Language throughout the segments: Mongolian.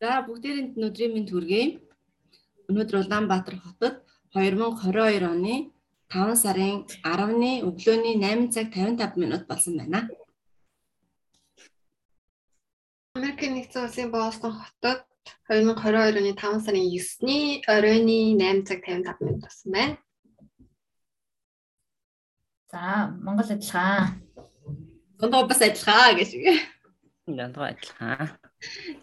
За бүгдээрээ өдрийн мэнд хүргэе. Өнөөдөр Улаанбаатар хотод 2022 оны 5 сарын 10-ны өглөөний 8 цаг 55 минут болсон байна. Америкийн нэгдсэн улсын Бостон хотод 2022 оны 5 сарын 9-ний оройны 8 цаг 55 минут болсон байна. За, Монгол адилхан. Дундаа бас адилхан гэж. Дундаа адилхан.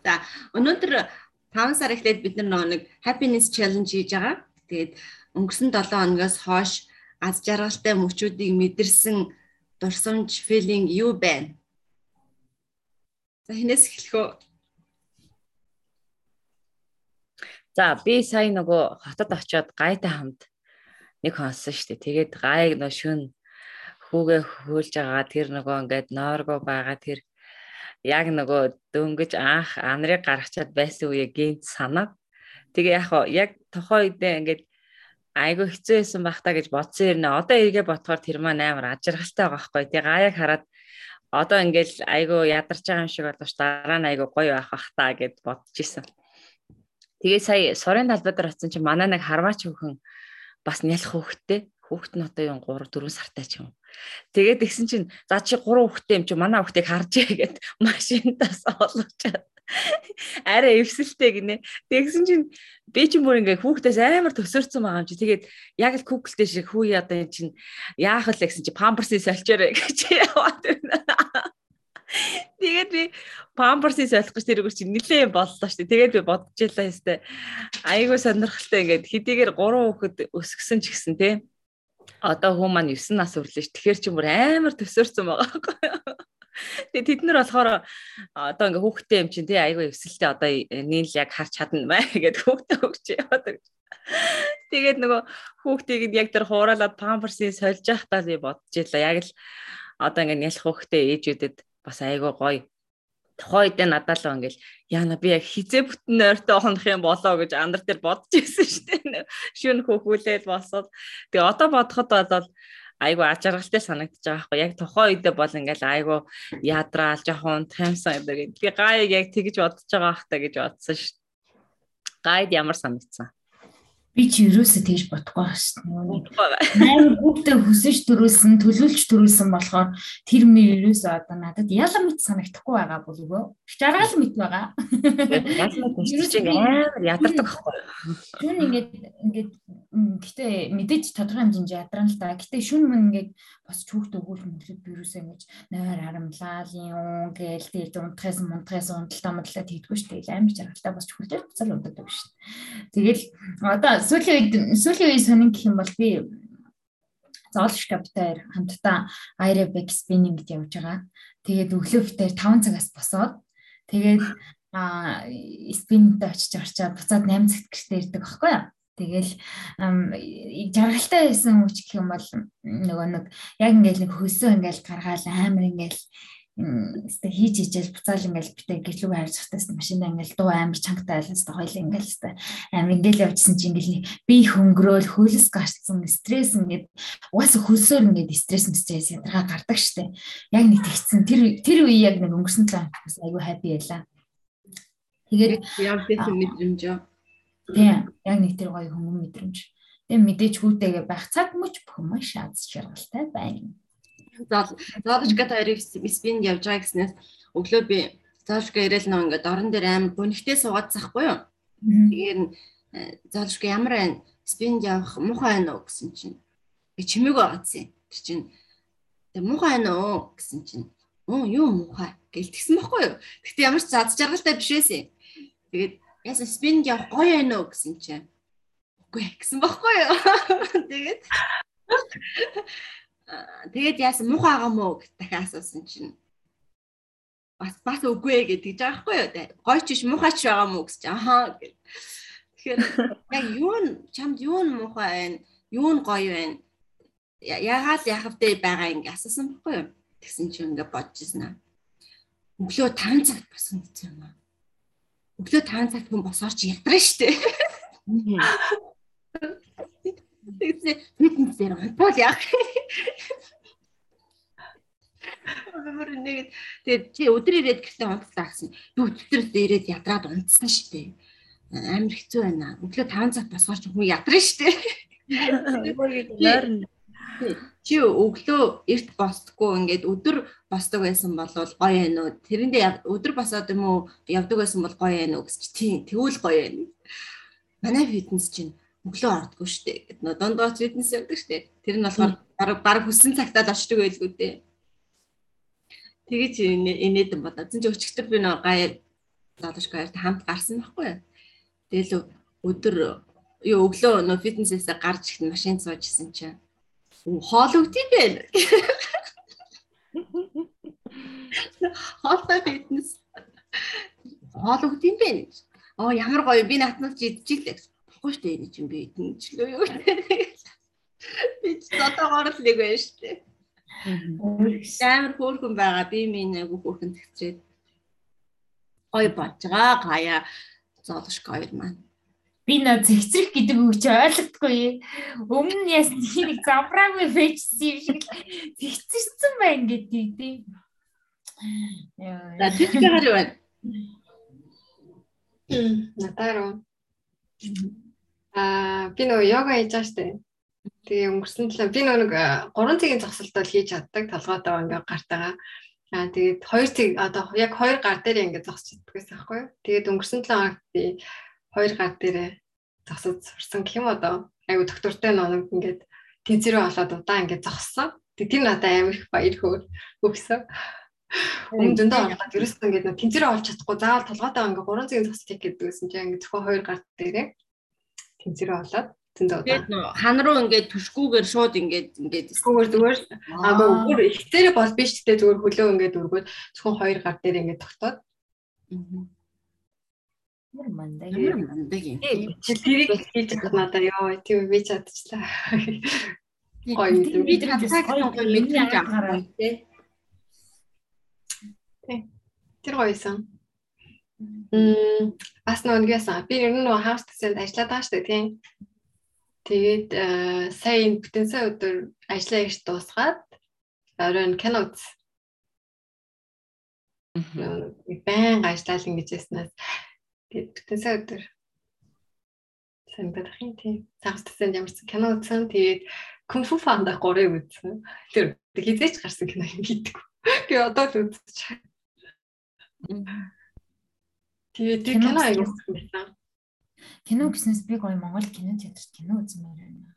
За, өнөөдөр 5 сар эхлээд бид нар нэг happiness challenge хийж байгаа. Тэгээд өнгөрсөн 7 хоногоос хойш аз жаргалтай мөчүүдийг мэдэрсэн дурсамж feeling юу байна? За, хинээс эхлэх үү? За, би сая нөгөө хотод очиод гайтай хамт нэг хонсон шүү дээ. Тэгээд гайг нөө шүн хүүгээ хөөлж байгаа тэр нөгөө ингээд ноорго байгаа тэр яг нөгөө дөнгөж анх анарыг гаргачаад байсан үе гинт санаа. Тэгээ яг яг тохоо үедээ ингээд айгүй хэцүү байсан бах та гэж бодсон юм нэ. Одоо эргээ ботхоор тэр маань амар ажиргалтай байгаа байхгүй. Тэгээ гаяг хараад одоо ингээд айгүй ядарч байгаа юм шиг боловч дараа нь айгүй гоё байх бах та гэд бодож исэн. Тэгээ сая сурын талбай дээр очсон чинь манай нэг харваач хөхөн бас нялх хөөхтэй. Хүүхэд нь одоо юу 3 4 сартай ч юм. Тэгээд тэгсэн чинь за чи 3 хүүхэдтэй юм чи манай хүүхдийг харж яагээд машинтаас олгочаад арай эвсэлтэй гинэ. Тэгсэн чинь би ч мөр ингээ хүүхдээс амар төсөрцөн байгаа юм чи. Тэгээд яг л Google-тэй шиг хүү ядаа юм чинь яах вэ гэсэн чи памперсыг соличоорой гэж яваад байна. Тэгээд би памперсыг солих гэж тэрүүг чи нилээн боллоо шүү дээ. Тэгээд би бодож ялаа хэвээр айгүй сонирхолтой ингээд хэдийгээр 3 хүүхэд өсгсөн ч гэсэн тийм одоо хүн маань 9 нас өрлөө ш. Тэгэхээр чи бүр амар төсөөрсөн байгаа байхгүй юу? Тэгээ тэд нар болохоор одоо ингээ хүүхдтэй юм чинь тий айгүй эвсэлтэй одоо нийл яг харч чадна маа гэдэг хүүхдээ өгч яваад. Тэгээд нөгөө хүүхдийг яг тэр хууралаад памперсыг сольж явахдаа би бодож илаа. Яг л одоо ингээ нялх хүүхдээ ээжүүдэд бас айгүй гоё тухайн үед надад л ингээл яана би яг хизээ бүтэн нойртой хонох юм болоо гэж андар дээр бодож ирсэн шүү дээ. Шүн хөөхүүлээд босоод тэгээ одоо бодоход бол айгу ачааргалтай санагдаж байгаа байхгүй яг тухайн үедээ бол ингээл айгу ядраал жоохон таймсан гэдэг. Би гайг яг тэгж бодож байгаа хта гэж бодсон шүү. Гайд ямар санагдсан? Би ч ерөөсөө тэгж бодохгүй байна шүү дээ. Найр бүгдээ хүсэж төрүүлсэн, төлөвлөж төрүүлсэн болохоор тэр мөр ерөөсөө одоо надад яла мэт санагдахгүй байгаа болов уу? Жаргал мэт байгаа. Яла мэт чинь амар ядардаг байхгүй. Тэр ингээд ингээд гэтээ мэдээж тодорхой хэмжээнд ядран л да. Гэтээ шүн мөн ингээд бас чүүхт өгүүл мөглөд вирусээ ингэж нойр харамлал юм гээл тэгээд унтахаас мунтахаас унталтаа модлаа тэгдэггүй шүү дээ. Амар жаргалтай бас чүхэлдэр буцаал унтдаг шүү дээ. Тэгэл одоо сүүлийн үед сүүлийн үед сонин гэх юм бол би зоолш каптаар хамтдаа spinning гэж явж байгаа. Тэгээд өглөө битээр 5 цагаас босоод тэгээд а спиннтэй очиж орчаад буцаад 8 цагт гэртээ ирдэг байхгүй юу? Тэгэл жаргалтай байсан үуч гэх юм бол нөгөө нэг яг ингээл нэг хөлсөө ингээл гаргаал амар ингээл өстө хийж ижил буцаал ингээл битээ гэрлүүг харж хатаас машинаа ингээл дуу амар чангтай айлаас хоёул ингээл өстө амар ингээл явжсэн чинь ингээл би хөнгөрөөл хөлс гарцсан стресс ингээд угаасаа хөлсөөр ингээд стресс стресс ядаргаа гардаг штэ. Яг нэг тэгсэн тэр тэр үе яг нэг өнгөрсөн цаа бас айгүй хаппи байлаа. Тэгээд явдсан мэдрэмж юу Тийм. Яг нэг тэр гоё хөнгөн мэдрэмж. Тэгээ мэдээж хүүтэйгээ байх цаг мөч бүх маш аз жаргалтай байна. Зоолжгад хоёрыг спин явж байгаа гэснээс өглөө би зоолжга ирээл нөө ингээд орон дээр аим гүнхтэй суугаадсахгүй юу. Тэгээд зоолжга ямар байна? Спин явах муухай байна уу гэсэн чинь. Би чимээг байгаадсан. Тэр чинь тэг муухай байна уу гэсэн чинь. Оо юу муухай гэл тэгсэн байхгүй юу. Гэтэ ямар ч зад жаргалтай биш байсан. Тэгээд яасан спин явах гоё байна уу гэсэн чинь. Үгүй гэсэн байхгүй юу. Тэгээд Тэгээд яасан муухай байгаа мó гэж дахиад асуусан чинь бас бас үгүй ээ гэж байгаа байхгүй юу. Гоё ч биш муухай ч байгаа мó гэж ахаа гэх. Тэгэхээр яг юу нь чамд юу нь муухай байна? Юу нь гоё байна? Яагаад яхавтай байгаа ингэ асуусан байхгүй юу? Тэгсэн чинь ингээ бодож ирсэн аа. Өглөө 5 цагт босон гэсэн юм аа. Өглөө 5 цагт хүн босоор чи ядраа штэ. Тэгсэн фитнес дээр унтвал яах. бэмэр нэгэд тэгээд чи өдөр ирээд гэртээ унтлаа гэсэн. Өдөр ирээд ядраад унтсан шүү дээ. Амар хэцүү байна. Өглөө 5 цаг босгоор ч хүн ядраа шүү дээ. Чи өглөө эрт босдгоо ингээд өдөр босдог байсан бол гоё байна уу? Тэрэндээ өдөр босоод юм уу явдаг байсан бол гоё байна уу гэж тийм тэгвэл гоё байна. Манай фитнес чинь өглөө ордгоо штэ. Гэт нөө дондооч фитнес явдаг штэ. Тэр нь болохоор баг баг хүссэн цагтаа л очдөг байлгүй дээ. Тэгэж инээдэн бодоо. Зин ч өчигдөр би нөө гай залууш гайрт хамт гарсан байхгүй? Тэгэл өдөр юу өглөө нөө фитнесээс гарч ихэд машин суужсэн чинь хоологдсон бэ. Хоолтой фитнес. Хоологдсон бэ. Оо ямар гоё би натнаас идчихлээ. Баггүй штэ энэ чинь би идэнчлөө юу. Би ч дотоогоор л нэг байна штэ. Амар хөөрхөн байгаа би минь нэг хөөрхөн тэгчээд гоё болж байгаа гая зоолш гоё маань би нөө зэгцрэх гэдэг үг чи ойлгохгүй. Өмнө нь яс нэг замбраагүй фэйчсэн юм шиг зэгцэрсэн байна гэдэг тийм. За тийч гараа байна. Натаро. Аа би нөө йога хийж байгаа штэ. Тэгээ өнгөрсөн талаа би нэг 3 цагийн зогсолтол хийж чаддаг толгойдоо ингээ гартагаа. Аа тэгээд 2 цаг одоо яг 2 гар дээр ингээ зогсож чаддаг гэсэн аахгүй. Тэгээд өнгөрсөн 7 хоногт би хоёр гар дээрээ зогсож сурсан гэх юм одоо айгу доктортой ноног ингээд тэнцэрүү болоод удаа ингээд зогссон. Тэг тэр надад амар их баяр хөөр өгсөн. Өмнө дөндөө болоод ерөөсөө ингээд нэг тэнцэрүү олж чадахгүй заавал толгойдоо ингээд 3 цагийн зогсчих гэдэг байсан чинь ингээд зөвхөн хоёр гар дээрээ тэнцэрүү болоод зөндөө удаа. Тэгээд хан руу ингээд түшгүүгээр шууд ингээд ингээд зүгээр зүгээр аа бүр ихтэрэ бол биш гэдэг зүгээр хөлөө ингээд өргөөд зөвхөн хоёр гар дээр ингээд тогтоод. Аа Ямар мандаа. Ямар мандаа юм. Тэрийг хийж чадах надаа ёо тийм би чадчихлаа. Гоё юм. Би хатагтай гоё мэдээж авахаараа тий. Тэр гоёсан. Мм бас нөгөөсөн. Би ер нь нөгөө хаус төсөнд ажиллаад байгаа шүү дээ тийм. Тэгээд сая энэ бүтэн сая өдөр ажиллаа их дуусгаад оройн кино үз. Байн ажиллал ингэж яснаас Тэгээд бүтэнсээ өдөр сайн байх юм тийм. Цагс төсөнд ямарсан кино үзсэн. Тэгээд Кунг-фу панда 3-ыг үзсэн. Тэр хизээч гарсан кино юм гэдэг. Би одоо л үзчих. Тэгээд тэр кино аяг үзсэн байсан. Кино гэснээс би гоё Монгол кино театрт кино үзмээр байна.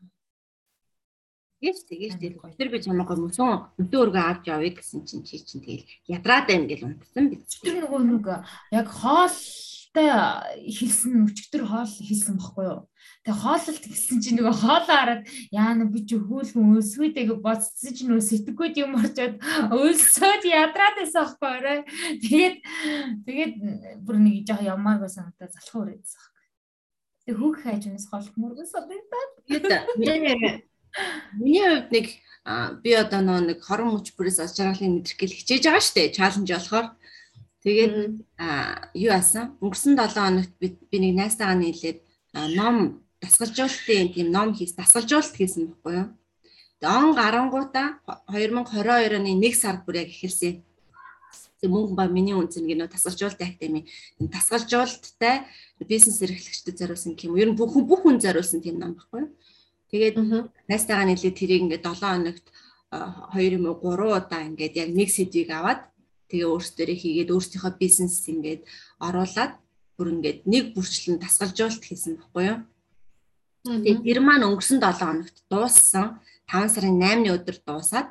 Тэгээс тэгээс тэгэл тэр би чамайг мөсөн өдөө өргөө авч явъя гэсэн чинь чи чинь тэгэл ядраад байна гэл унтсан биз. Тэр нөгөө нэг яг хоол хоолтой хэлсэн өчтөр хоол хэлсэн баггүй юу. Тэгээ хооллолт хэлсэн чинь нөгөө хоолоо хараад яана би ч хөөлгөн өсвэдэг боцсон чинь нөө сэтгэгүйд юм орчоод өлсөөд ядраад байсан байхгүй орой. Тэгээд тэгээд бүр нэг жоох ямааг байсан надад залхуу өрөөдсөн байхгүй. Тэгээ хүүх хайж өнөс холтморгос санагдаад. Миний хувьд нэг би одоо нэг хорон мөч бүрээс аз жаргалын мэдрэх гэл хичээж байгаа штэ. Чаленж болохоор Тэгээд юу асан? Өнгөрсөн 7 хоногт би нэг найстайгаа нийлээд ном дасгалжуулалтын тийм ном хийс дасгалжуулалт хийсэн байхгүй юу? Тэгээд он гарангуудаа 2022 оны 1 сард бүр яг эхэлсэн. Тэг мөнгө ба миний үнцэн гинөө дасгалжуулалт академи дасгалжуулалттай бизнес эрхлэгчдэд зориулсан юм. Ер нь бүх бүх хүн зориулсан тийм ном байхгүй юу? Тэгээд найстайгаа нийлээд тэрийг ингээд 7 хоногт 2 юм уу 3 удаа ингээд яг нэг сэдвийг аваад тэгээ өөрсдөө хийгээд өөрсдийнхөө бизнес ингээд оруулаад бүр ингээд нэг бүрчлэн тасгалжуулалт хийсэн баггүй юу. Тэгээд тэр маань өнгөрсөн 7 хоногт дууссан. 5 сарын 8-ны өдөр дуусаад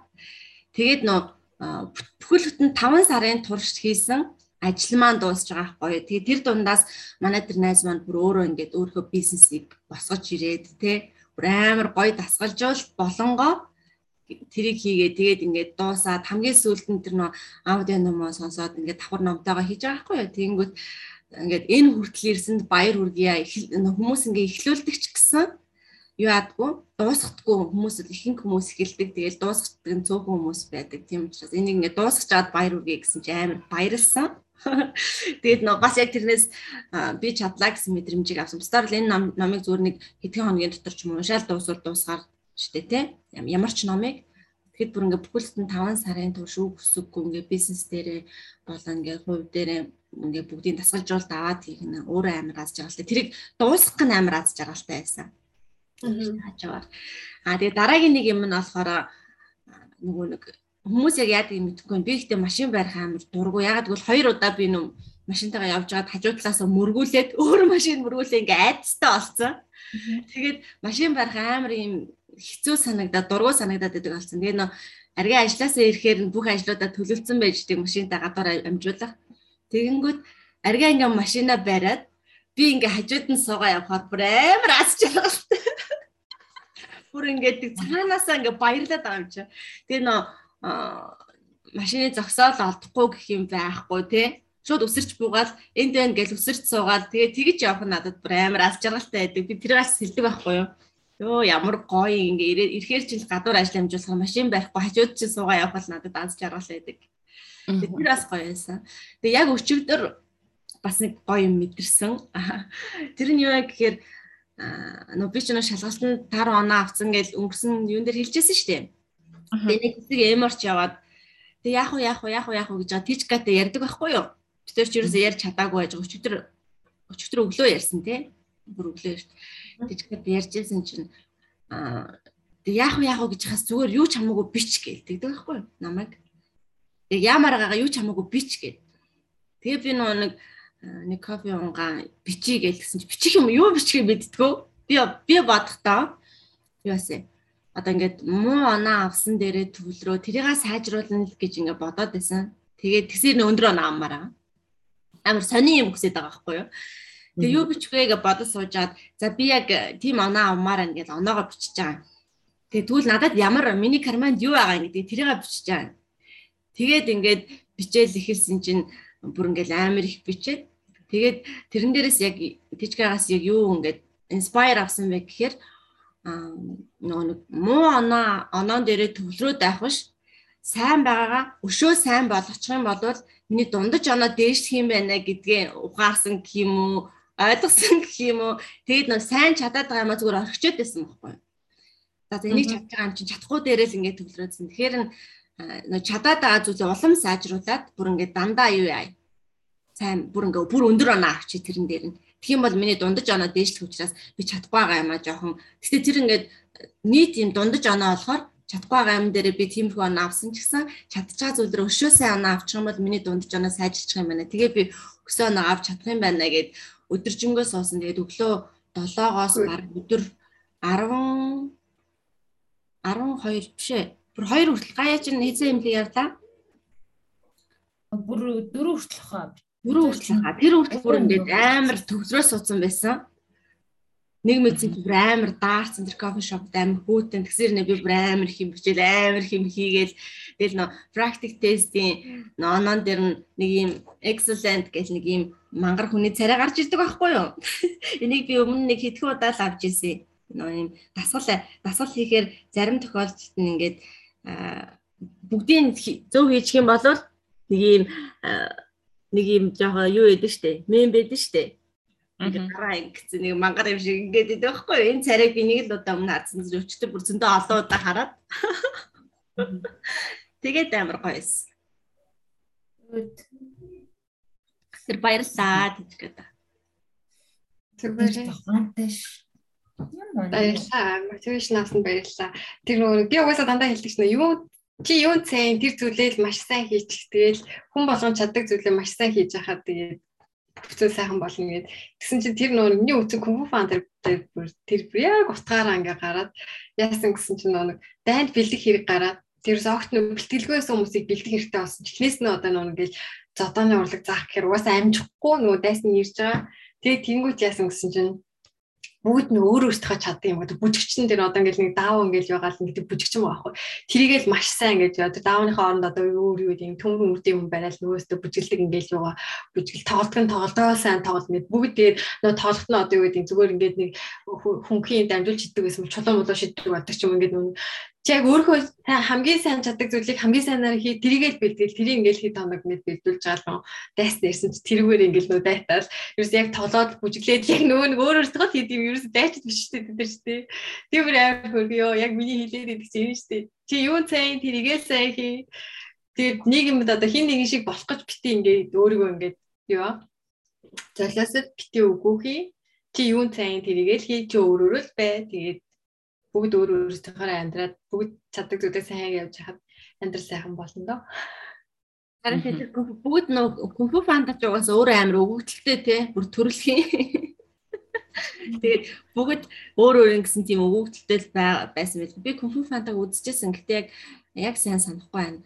тэгээд нөө бүхэл бүтэн 5 сарын турш хийсэн ажил маань дуусж байгаа байхгүй. Тэгээ тэр дундаас манай тэр найз маань бүр өөрөө ингээд өөрийнхөө бизнесийг босгож ирээд бүр амар гоё дасгалжуулалт болонгоо тэрийг хийгээ тэгээд ингээд дуусаад хамгийн сүүлд нь тэр нөө аудио номоо сонсоод ингээд давхар номтойгоо хийж байгаа байхгүй юу. Тэгэнгүүт ингээд энэ хүртэл ирсэнд баяр хүргье. Хүмүүс ингээд эхлүүлдэг ч гэсэн юу яадгүй дуусгахдаггүй хүмүүс ихэнх хүмүүс эхэлдэг. Тэгэл дуусгадаг нь цөөхөн хүмүүс байдаг. Тийм учраас энийг ингээд дуусгаж чад баяр хүргье гэсэн чи амар баярлсан. Тэгээд нөө бас яг тэрнээс би чадлаа гэсэн мэдрэмжийг авсан. Бусдаар л энэ номыг зүгээр нэг хэдхэн хоногийн дотор ч юм уу уншаал дуусвал дуусгаар штэ тий ямар ч номыг Тэгэхэд бүр ингээд бүхэлд нь 5 сарын турш үг өсөггүй ингээд бизнес дээрээ болоо ингээд хувь дээрээ ингээд бүгдийг дасгалжуулт аваад хийх нь өөрөө амар аз жаргалтай. Тэрийг дуусгах нь амар аз жаргалтай байсан. Аа. Аа тэгээ дараагийн нэг юм нь болохоор нөгөө нэг хүмүүс яг яадаг юм мэдэхгүй. Би ихтэй машин барих амар дургу. Ягаад гэвэл хоёр удаа би нүм машинтайгаа явж байгаад хажуу талаас мөргүүлээд өөр машин мөргүүлээ ингээ айдастай олцсон. Тэгээд машин барих амар юм хэцүү санагдаад дургу санагдаад байдаг болсон. Тэгээ нөө аргийн ажилласаа ирэхээр бүх ажлуудаа төлөвлөсөн байж тийг машинтаа гадуур амжуулах. Тэгэнгүүт аргийн ингээ машина бариад би ингээ хажууд нь суугаа явхаар бүр амар аз жаргалтай. Бүр ингээ цаанаасаа ингээ баярлаад байгаа юм чи. Тэгээ нөө машины зогсоол олдохгүй гэх юм байхгүй тий шууд өсөрч буугаад энд байна гэж өсөрч суугаад тэгээ тэгж явах нь надад бүр амар алж жаргалтай байдаг. Би тэрээс сэлдэг байхгүй юу? Йоо ямар гоё ингээ ирэхээр чинь гадуур ажил амжуулах машин барихгүй хажууд чинь суугаа явах бол надад алж жаргалтай байдаг. Тэр бас гоё байсан. Тэгээ яг өчигдөр бас нэг гоё юм мэдэрсэн. Тэр нь юу вэ гэхээр нөө би ч нөө шалгалтанд тар оноо авсан гэж өнгөрсөн юун дээр хэлжсэн шүү дээ. Тэгээ нэг хэсэг эморч яваад тэгээ яах вэ яах вэ яах вэ яах вэ гэж тичгатай ярьдаг байхгүй юу? Бид тэр ч ерөөсөө ярьж чадаагүй байж байгаа. Өчигдөр өчигдөр өглөө ярьсан тий. Бүр өглөө шүү дээ. Тичгат ярьжсэн чинь аа тэгээ яах вэ яах вэ гэж хас зүгээр юу ч хамаагүй бич гэлдэг байхгүй юу? Намайг. Тэгээ яамаар байгаа юу ч хамаагүй бич гэд. Тэгээ би нөө нэг нэг кофе унгаа бичиж гэлсэн чи бичих юм юу бичихээ мэдтгөө. Би би бодохдоо юу вэ? Одоо ингээд муу оноо авсан дээрээ төвлөрөө тэрийг сайжруулна гэж ингээд бодоод байсан. Тэгээд тэгсэр өндөр оноо аммаараа. Амар сони юм хүсэж байгаа байхгүй юу? Тэгээ юу бичих вэ гэж бодож суужаад за би яг тийм оноо авмаар ингээд оноогоо бичиж байгаа. Тэгээ тэгвэл надад ямар миний карманд юу байгаа гэдэг тэрийг бичиж байгаа. Тэгээд ингээд бичээл ихэлсэн чинь бүр ингээд амар их бичээд тэгээд тэрэн дээрээс яг тижгаагаас яг юу ингээд инспайр авсан бэ гэхээр нөгөө нэг муу оноо оноон дээрээ төвлөрөөд байх биш. Сайн байгаагаа өшөө сайн болгочих юм бол миний дундаж оноо дээшлэх юм байна гэдгээ ухаарсан гэх юм уу ойлгосон гэх юм уу. Тэгэд нөө сайн чадаад байгаа юм а зүгээр орхичод байсан байхгүй юу? За энийг чадж байгаа юм чинь чадахгүй дээрээс ингээд төвлөрөөдсөн. Тэгэхээр нөө чадаад байгаа зүйлээ улам сайжруулад бүр ингээд дандаа юу яа? Сайн бүр ингээд бүр өндөр оноо авчи тэрэн дээр нь Тэгэх юм бол миний дундаж оноо дээшлэх учраас би чадахгүй байгаа юм а жоохон. Гэтэ тэр ингээд нийт юм дундаж оноо болохоор чадахгүй байгаа юм дээр би тиймэрхүү оноо авсан ч гэсэн чадчихаа зүйлээр өшөөсөө оноо авчих юм бол миний дундаж оноо сайжирчих юм байна. Тэгээ би өсөө оноо авч чадах юм байна гэд өдөржингөө суусан. Тэгээд өглөө 7-оос бараг өдөр 10 12 биш ээ. Бүр 2 хүртэл гаяа чинь хэзээ юм лээ явлаа. Бүр 4 хүртэл хаа Бүрэн хүртэл хаа. Тэр хүртэл бүр ингээд амар төгсрөө суудсан байсан. Нэг мэдсэн бүр амар даарсан тэр кофе шопд амар хүүтэн тэгсэр нэ би бүр амар их юм бичээл амар их юм хийгээл тэгэл нөө practice test-ийн нонон дээр нэг юм excellent гэх нэг юм мангар хүний царай гарч ирдэг байхгүй юу? Энийг би өмнө нэг хэдхэн удаа л авч ирсэн. Нөө юм дасгал дасгал хийхээр зарим тохиолдолд нь ингээд бүгдийн зөв хийчих юм бол нэг юм нэг юм жоохон юу яд штэ? Мем бэд штэ. Ингээд дараа ингэсэн нэг мангар юм шиг ингээд идэв байхгүй. Энэ царайг би нэг л удаа өмнө хадсан зү өчтөр бүр зөндөө олон удаа хараад. Тэгээд амар гоёс тэр баярлаа гэж гэдэг Тэгвэл Баярлалаа. Мотивашнаас нь баярлалаа. Тэр нөгөө би угаасаа дандаа хэлдэг чинь юу чи юу цэн тэр зүйлээ маш сайн хийчих. Тэгэл хүн болгон чаддаг зүйлээ маш сайн хийж яхад тэгээд бүцэн сайхан болно гэд. Тэгсэн чинь тэр нөр миний үцэн кунг фу фан тэр тэр яг утгаараа ингээ гараад яасан гэсэн чинь нөр дайнд бэлдэх хэрэг гараад тэр зогт нөө бэлтгэлгүйсэн хүмүүсийг бэлдэх хэрэгтэй болсон. Чихнээс нь одоо нөр ингээл зодооны урлаг заах гэхээр угаасаа амжихгүй нөгөө дайсан ирж байгаа. Тэгээд тэнгуут яасан гэсэн чинь бүгд нь өөр өөртөө чаддаг юм гэдэг бүжигчин дээр одоо ингээл нэг даав ингээл байгаа л ингээд бүжигчин байгаа байхгүй. Тэрийгэл маш сайн ингээд яа даавныхаа оронд одоо өөр юу гэдэг төмөр үрдээ юм барайл нөгөөсөө бүжиглдэг ингээл байгаа. Бүжигэл тоглолтог нь тоглолтоо сайн тоглолт ингээд бүгд тэгээд нөө тоглолт нь одоо юу гэдэг зүгээр ингээд нэг хүнхийн дамжуулж иддэг гэсэн чулуун мулуу шиддэг байдаг ч юм ингээд чи яг өөрөө хамгийн сайн чаддаг зүйлийг хамгийн сайнаар хий тэрийгэл бэлтгэл тэрийг ингээл хий тоног мэд бэлдүүлж байгаа л дайс дээрсэн чи тэрүүгээр ингээл нөө дайтал. Ерөөс яг толоод бүжиглээд яг нөгөө нэг өөр өөртөө хийд юм ерөөс дайчд биш шүү дээ. Дээ тийм бүр амар хөргөө яг миний хэлээд идэх чинь юм шүү дээ. Чи юу сайн тэрийгэл сайн хий. Тэгээд нэг юмд одоо хин нэгэн шиг болох гэж бити ингээд өөрийгөө ингээд юу золиосод бити хий. Чи юу сайн тэрийгэл хий чи өөрөөрөө л бай. Тэгээд бүгд өөр өөрсдийнхөө амьдраад бүгд чаддаг зүйлээ сайн явж хахад амьдрал сайхан болно доо. Харин тэр бүгд нөө кунфу фантач угаас өөр амар өвөгдөлтэй те бүр төрөлхийн. Тэгээд бүгд өөр өөр ингэсэн тийм өвөгдөлтэй байсан байл. Би кунфу фантаг үзчихсэн. Гэтэ яг яг сайн санахгүй байна.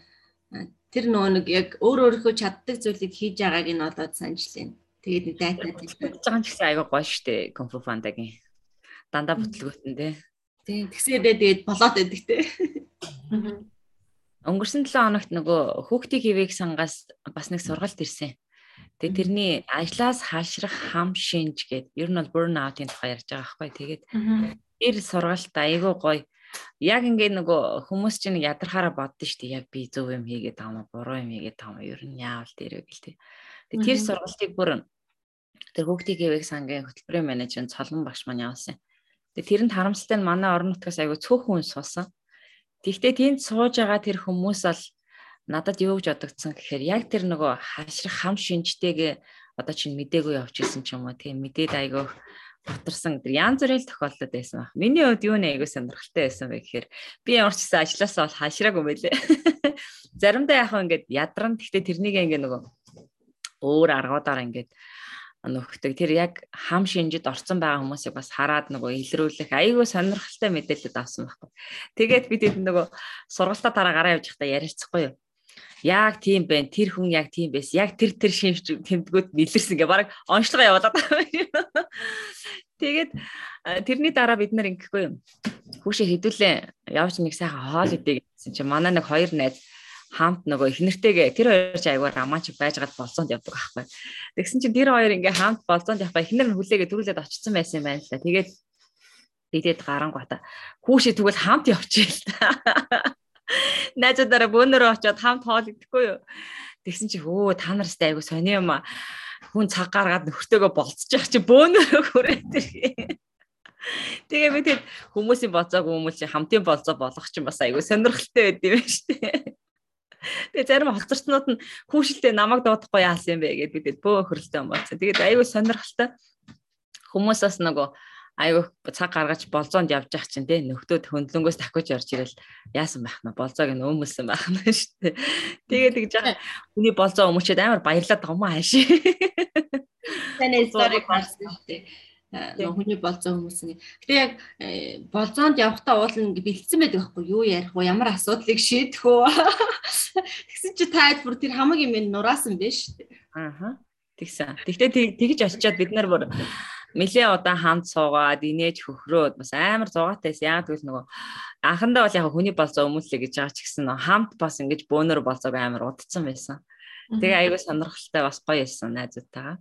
Тэр нөгөө нэг яг өөр өөрийнхөө чаддаг зүйлийг хийж байгааг нь олоод санджлаа. Тэгээд нэг дайтаад хэлж байгаа ч гэсэн айгаа гоё штэ кунфу фантагийн. Дандаа бүтлгүүтэн те. Тийм тэгсээдээ тэгээд болоод байдаг те. Өнгөрсөн 7 хоногт нөгөө хүүхдийн хивээг сангаас бас нэг сургалт ирсэн. Тэгээ тэрний ажлаас хаашрах хам шинж гээд ер нь бол burn out-ийн тухай ярьж байгаа байхгүй. Тэгээд тэр сургалт айгүй гоё. Яг ингээд нөгөө хүмүүс чинь ядрахаараа боддоо шүү дээ. Яг би зөв юм хийгээд юм буруу юм хийгээд юм ер нь яавал дээрээ гэл тээ. Тэгээ тэр сургалтыг бүр тэр хүүхдийн хивээг сангийн хөтөлбөрийн менежер цолгон багш маань явуулсан. Тэгээ тэрэнд харамсалтай нь манай орон нутгаас айгүй цөөхөн хүн суусан. Тэгвэл тэнд сууж байгаа тэр хүмүүс бол надад юу гэж бодогдсон гэхээр яг тэр нөгөө хашрах хам шинжтэйгээ одоо чинь мдээгүй явчихсан ч юм уу тийм мэдээд айгүй бутарсан тэр янз бүрийн тохиолдол байсан баг. Миний хувьд юу нэ айгүй сонирхолтой байсан бэ гэхээр би ямар ч гэсэн ажилласаа бол хашраагүй мэлээ. Заримдаа яг ингээд ядран гэхдээ тэрнийг ингээд нөгөө өөр аргуудаар ингээд нөхдөг. Тэр яг хам шинжид орцсон байгаа хүмүүсийг бас хараад нөгөө илрүүлэх айгүй сонирхолтой мэдээлэлд авсан байхгүй. Тэгээд бид энэ нөгөө сургалтаа дараа гараа явж байхдаа ярилцахгүй юу? Яг тийм байна. Тэр хүн яг тийм байсан. Яг тэр тэр шинж тэмдгүүд нэлэрсэн гэ баг онцлогоо явуулаад байгаа. Тэгээд тэрний дараа бид нар ингэхгүй юм. Хүүшээ хэдүүлээ явж нэг сайхан хоол идэе гэсэн чинь манай нэг хоёр найз хамт нөгөө их нэртэйгээ тэр хоёр ч айгуур амаач байжгаад болцоонд явдаг аахгүй. Тэгсэн чинь тэр хоёр ингээ хамт болцоонд явах их нэр нь хүлээгээ төрүүлээд очсон байсан юм байна л да. Тэгээд бидэд гарангуйта хүүшээ тэгвэл хамт явчихъя л та. Найзуудаараа бөөнөрөө очиод хамт хоол идэхгүй юу. Тэгсэн чи өө та нар сте айгу сони юм а. Хүн цаг гаргаад нөхртөөгөө болцож явах чи бөөнөрөө хүрээд ирээ. Тэгээ би тэгэд хүмүүсийн болцоог хүмүүлийн хамтын болцоо болгох чинь бас айгүй сонирхолтой байд юм шүү дээ. Тэгээ зарим хоцорчнууд нь хүүшилтэй намайг доодохгүй яасан юм бэ гэдээ бидэд бөө хөрөлтэй юм болсон. Тэгээд айгүй сонирхолтой хүмүүс бас нөгөө айгүй цаг гаргаж болзоонд явж явах чинь те нөхдөөд хөндлөнгөөс дахиж орж ирэл яасан байх нь болзоог нь өмөлсөн байх нь шүү дээ. Тэгээд тэгж яхаа хүний болзоо өмөчөөд амар баярлаад байгаа юм ааш. Таны историк гарсан шүү дээ хүний болзоо хүмүүс ингэ. Гэтэ яг э, болзоонд явахдаа уул ингэ бэлдсэн байдаг байхгүй юу ярих уу ямар асуудлыг шийдэх үү. Тэгсэн чи та бүр тэр хамаг юм нураасан биш? Ааха. Тэгсэн. Тэгтээ тэгж очиад бид нар бүр нэлээ удаан хамт суугаад инээж хөхрөөд бас амар зугаатайс яагаад гэвэл нөгөө анхандаа бол яг хүний болзоо өмүүлээ гэж байгаа ч гэсэн хамт бас ингэж бөөнөр болзоог амар удцсан байсан. Тэгээ аягүй сонирхолтой бас гоё байсан найзуудтайгаа.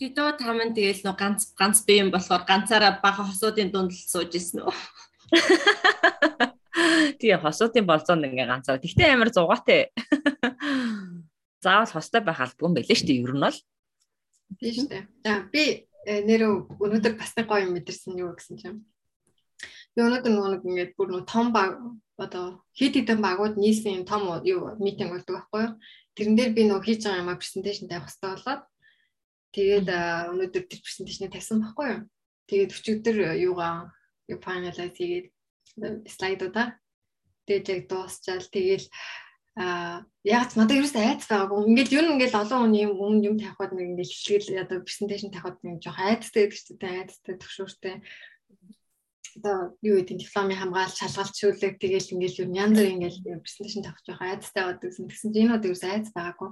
Студио таман тэгэл нөө ганц ганц би юм болохоор ганцаараа бага хосуудын дунд л сууж исэн үү. Тэгээ хосуудын болзоонд ингээ ганцаар. Тэгтээ амар зугаатай. Заавал хостой байх албагүй юм байлээ шүү дээ. Ер нь бол. Тийм шүү дээ. За би э, нэр өнөөдөр бас нэг гоё юм мэдэрсэн юу гэсэн чинь. Би өнөөдөр нөгөө ингээд бүр нөгөө том баг одоо хэд хэдэн багууд нийслэн том юу митинг болдог байхгүй юу? Тэрэн дээр би нөгөө хийж байгаа юм а презентацийн тавих хэрэгтэй болоод Тэгээд өнөөдөр тэр презентацийг тавьсан байхгүй юу? Тэгээд өчигдөр юугаа юу finalize хийгээд слайдуудаа тэгээд яг дуусчаал тэгээд а яг надад ерөөс айц байгаагүй. Ингээл юу ингээл олон хүний өмнө юм тавихад нэг ингээл хэлгээл одоо презентацийн тавихад нэг жоох айцтай гэдэг чинь айцтай төгшөөртэй. Одоо юу гэдэг дипломын хамгаалалт шалгалт шүүлэг тэгээл ингээл юу янз бүр ингээл презентацийн тавих жоох айцтай байдаг гэсэн. Тэгсэн чинь энэ удаа ерөөс айц байгаагүй.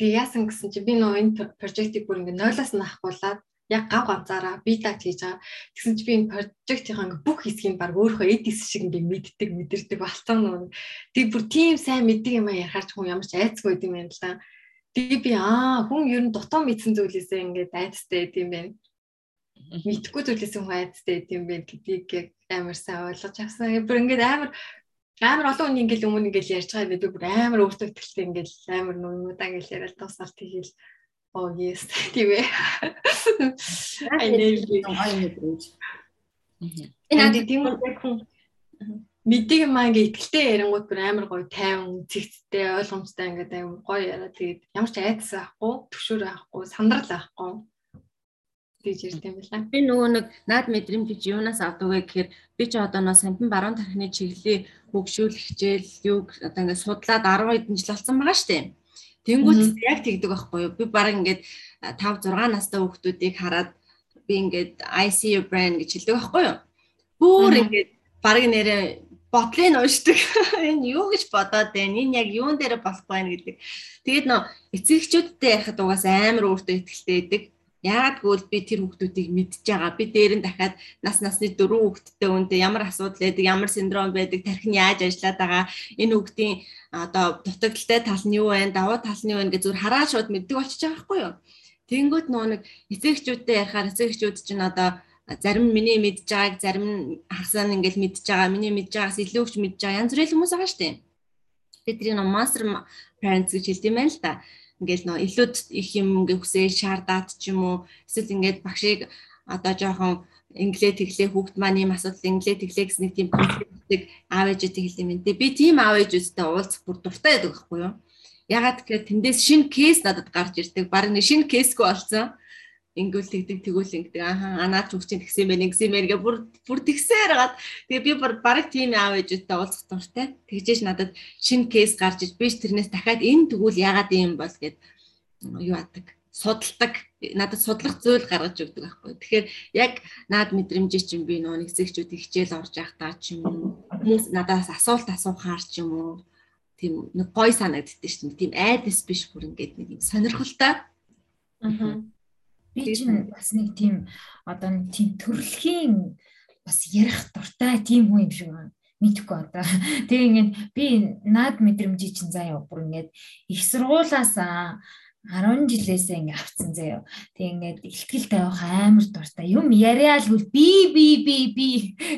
Тэгээ яасан гэсэн чи би нөө энэ прожектыг бүр ингээ нойлоос нь ахгуулаад яг гав ганцаараа би дат хийж байгаа. Тэгсэн чи би энэ прожектийнхаа ингээ бүх хэсгийг баг өөрөө эдис шиг ингээ мэддэг мэдэрдэг болцсон нөө. Тэг бүр тийм сайн мэддэг юм а ярахаар ч хүн ямар ч айцгүй юм байна л да. Тэгээ би аа хүн ер нь дутуу мэдсэн зүйлээсээ ингээ айцтай гэдэм байх. Мэдхгүй зүйлээс хүн айцтай гэдэм байх гэдгийг амар сайн ойлгож авсан. Бүр ингээ амар амар олон хүн ингээл өмнө ингээл ярьж байгаа би бүр амар өөртөө ихтэй ингээл амар нүмудаа ингээл яриад тусаал тийгэл оо yes тийм ээ. I nailed it. Энэ тийм хүн мэддэг юм аа ингээ ихтэй ярингууд бүр амар гоё тайван цэгцтэй ойлгомжтой ингээд амар гоё яриа тэгээд ямар ч айдас авахгүй төвшөр авахгүй сандрал авахгүй гэж ярьд юм байна. Би нөгөө нэг наад мэдрэмж юунаас авдаг вэ гэхээр би ч одоо нөө сампин баруун тархины чиглэлийг хөгшүүлэх хичээл юг одоо ингээд судлаад 10 хэдэн жил болсон байгаа шүү дээ. Тэнгүүт яг тэгдэг байхгүй юу? Би баг ингээд 5 6 настай хүүхдүүдийг хараад би ингээд ICU brand гэж хэлдэг байхгүй юу? Бүр ингээд баг нэрээ бодлыг уушдаг. Энэ юу гэж бодоод байна? Энэ яг юун дээр болох байна гэдэг. Тэгээд нөө эцэгчүүдтэй ярихад угаас амар өөртөө ихтэй байдаг. Яагаад гэвэл би тэр хүүхдүүдийг мэдж байгаа. Би дээр нь дахиад нас насны дөрөв хүүхэдтэй үндэ ямар асуудал байдаг, ямар синдром байдаг, тархин яаж ажиллаад байгаа, энэ хүүхдийн одоо дутагдaltaй тал нь юу вэ, давуу тал нь юу вэ гэж зүгээр хараад шууд мэддэг болчихж байгаа байхгүй юу? Тэнгүүт нөө нэг эцэгчүүдтэй ярихаар эцэгчүүд чинь одоо зарим миний мэдж байгааг зарим хасаа нь ингээл мэдж байгаа, миний мэдж байгаас илүү их мэдж байгаа янз бүрийн хүмүүс байгаа шүү дээ. Тэдний нөө master parents гэж хэлдэм байна л да ингээл нөө илүү их юм ингээ хүсээл шаардаад ч юм уу эсвэл ингээд багшийг одоо жоохон инглээ тэглээ хүүхд маань ийм асуудал инглээ тэглээ гэсэн нэг тийм конфликтийг аав ээжтэй хэлсэн юм. Тэгээ би тийм аав ээжтэй уулзах бүр дуртай байдаг байхгүй юу? Ягаад гэхээр тэндээс шинэ кейс надад гарч ирдэг. Бараг нэг шинэ кейсгүй болсон ингүүл тэгдэг тэгүүл ингэдэг ааха анаач үгчийн тэгсэн байх гэсэн мэр гэ бүр бүр тэгсээр гаад тэгээ би баг тийм аав ээжтэй уулзах дуртай. Тэгжээж надад шинэ кейс гарч иж би ч тэрнээс дахиад энэ тэгүүл яагаад юм бол гэд юу адаг судалдаг. Надад судлах зүйл гаргаж өгдөг байхгүй тэгэхээр яг наад мэдрэмжээ чинь би нөө нэгсэгчүүд хичээл орж явахдаа ч юм уу хүмүүс надаас асуулт асуухаар ч юм уу тийм нэг гой санагддээ шүү дээ. Тийм айдас биш бүр ингээд нэг юм сонирхолтой. Аа Би чинь бас нэг тийм одоо нэг тийм төрөлхийн бас ярих дуртай тийм хүн юм шиг байна мэдхгүй одоо. Тэгээ ингээд би наад мэдрэмжий чинь заяа бүр ингээд их сургуулаас 10 жилээсээ ингээ авцсан заяа. Тэг ингээд ихтгэл тавих амар дуртай. Юм яриа л би би би би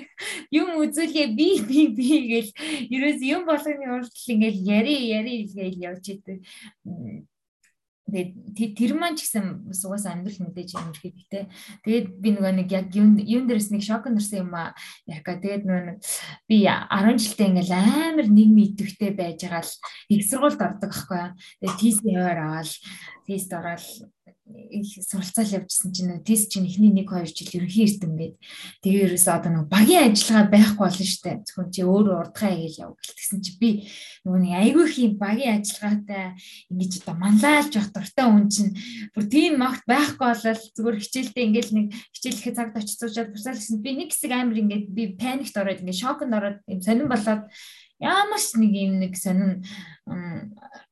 юм үзүүлээ би би би гэл ерөөс юм болгоны урдл ингээл яри яри гэж явж идэг. Тэгээд тэр маань ч гэсэн сугаас амьдрал мэдээж юм те. Тэгээд би нөгөө нэг яг юм дээрс нэг шок нэрсэн юм аа. Яка тэгээд нөгөө би 10 жилдээ ингээл амар нийгмийн идэвхтэй байж байгаа л их сургуульд ордог байхгүй. Тэгээд тийс яваар аваад тийст ороод суралцаал явжсэн чинь тест чинь эхний 1 2 жил ерөнхий эрдэм гээд тэгээ ерөөсөө одоо нэг багийн ажиллагаа байхгүй болно штэ зөвхөн чи өөрөө урдгаа хийж яв гэлтгсэн чи би нөгөө нэг айгүй их юм багийн ажиллагаатай ингэж одоо манлайлж явах дуртай хүн чинь бүр тийм магт байхгүй болол зүгээр хичээлдээ ингээл нэг хичээлэхэд цагт очиж суужаад бурсаал гэсэн. Би нэг хэсэг амир ингээд би паникт ороод ингээд шокнд ороод юм сонирн болоод ямар ч нэг юм нэг сонин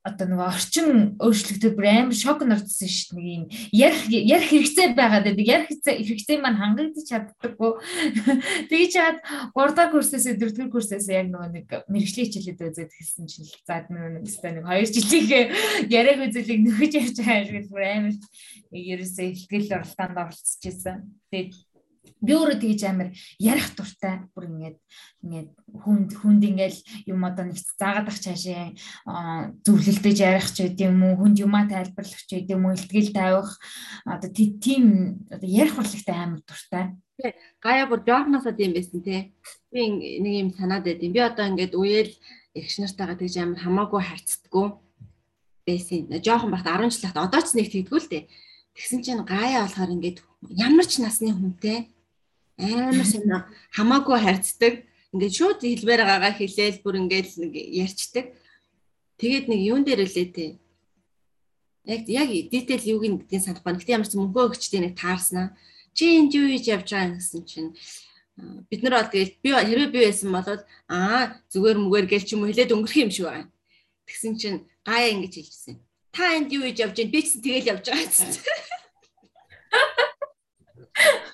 одоо нөгөө орчин өөрчлөгдөд бүр амар шок нордсон шүү дээ нэг юм. Ярих ярих хэрэгцээ байгаад байдаг. Ярих хэрэгцээ маань хангагдаж чаддаггүй. Тэгж чад 3 дахь курсээс 4 дахь курсээс яг нөгөө нэг мэрэгжлийн хичээлээд үзээд хэлсэн чинь нөгөө нэг өстой нэг 2 жилийнхээ яриаг үзэлийг нөхөж явж байгаа шиг бүр амар ерөөсөө ихтгэл оролтоонд оролцож байсан тэгээд би өөрөө тэгж амар ярих дуртай. Бүр ингээд ингээд хүнд хүнд ингээл юм одоо нэг заагаад ах цаашаа зөвлөлдөж ярих ч гэдэм юм уу? Хүнд юмаа тайлбарлах ч гэдэм үү ихтгэл тавих. Одоо тийм одоо ярих урлагтай амар дуртай. Гая бүр жоохносоо тийм байсан те би нэг юм санаад байдیں۔ Би одоо ингээд үеэл эгч нартайгаа тэгж амар хамаагүй харьцдаггүй байсан. Жохон багт 10 жил хат одоо ч нэг тэгдэггүй л дээ. Тэгсэн чинь гаяа болохоор ингээд ямар ч насны хүнтэй амар сонио хамаагүй харьцдаг. Ингээд шууд хэлбэр гагаа хэлээл бүр ингээд нэг ярьцдаг. Тэгээд нэг юун дээр үлээ те. Яг яг дetail юуг нь гэдгийг санахгүй. Гэтэ ямар ч мөнгөө өгчтэй нэг таарснаа. Чи энд юу хийж явж байгаа гэсэн чинь бид нар бол тэгээд би хэрвээ би байсан бол аа зүгээр мүгээр гэл ч юм уу хэлээд өнгөрөх юм шиг байна. Тэгсэн чинь гаяа ингэж хэлжсэн. Та энд юу хийж явж байна? Би ч тэгэл явж байгаа гэсэн.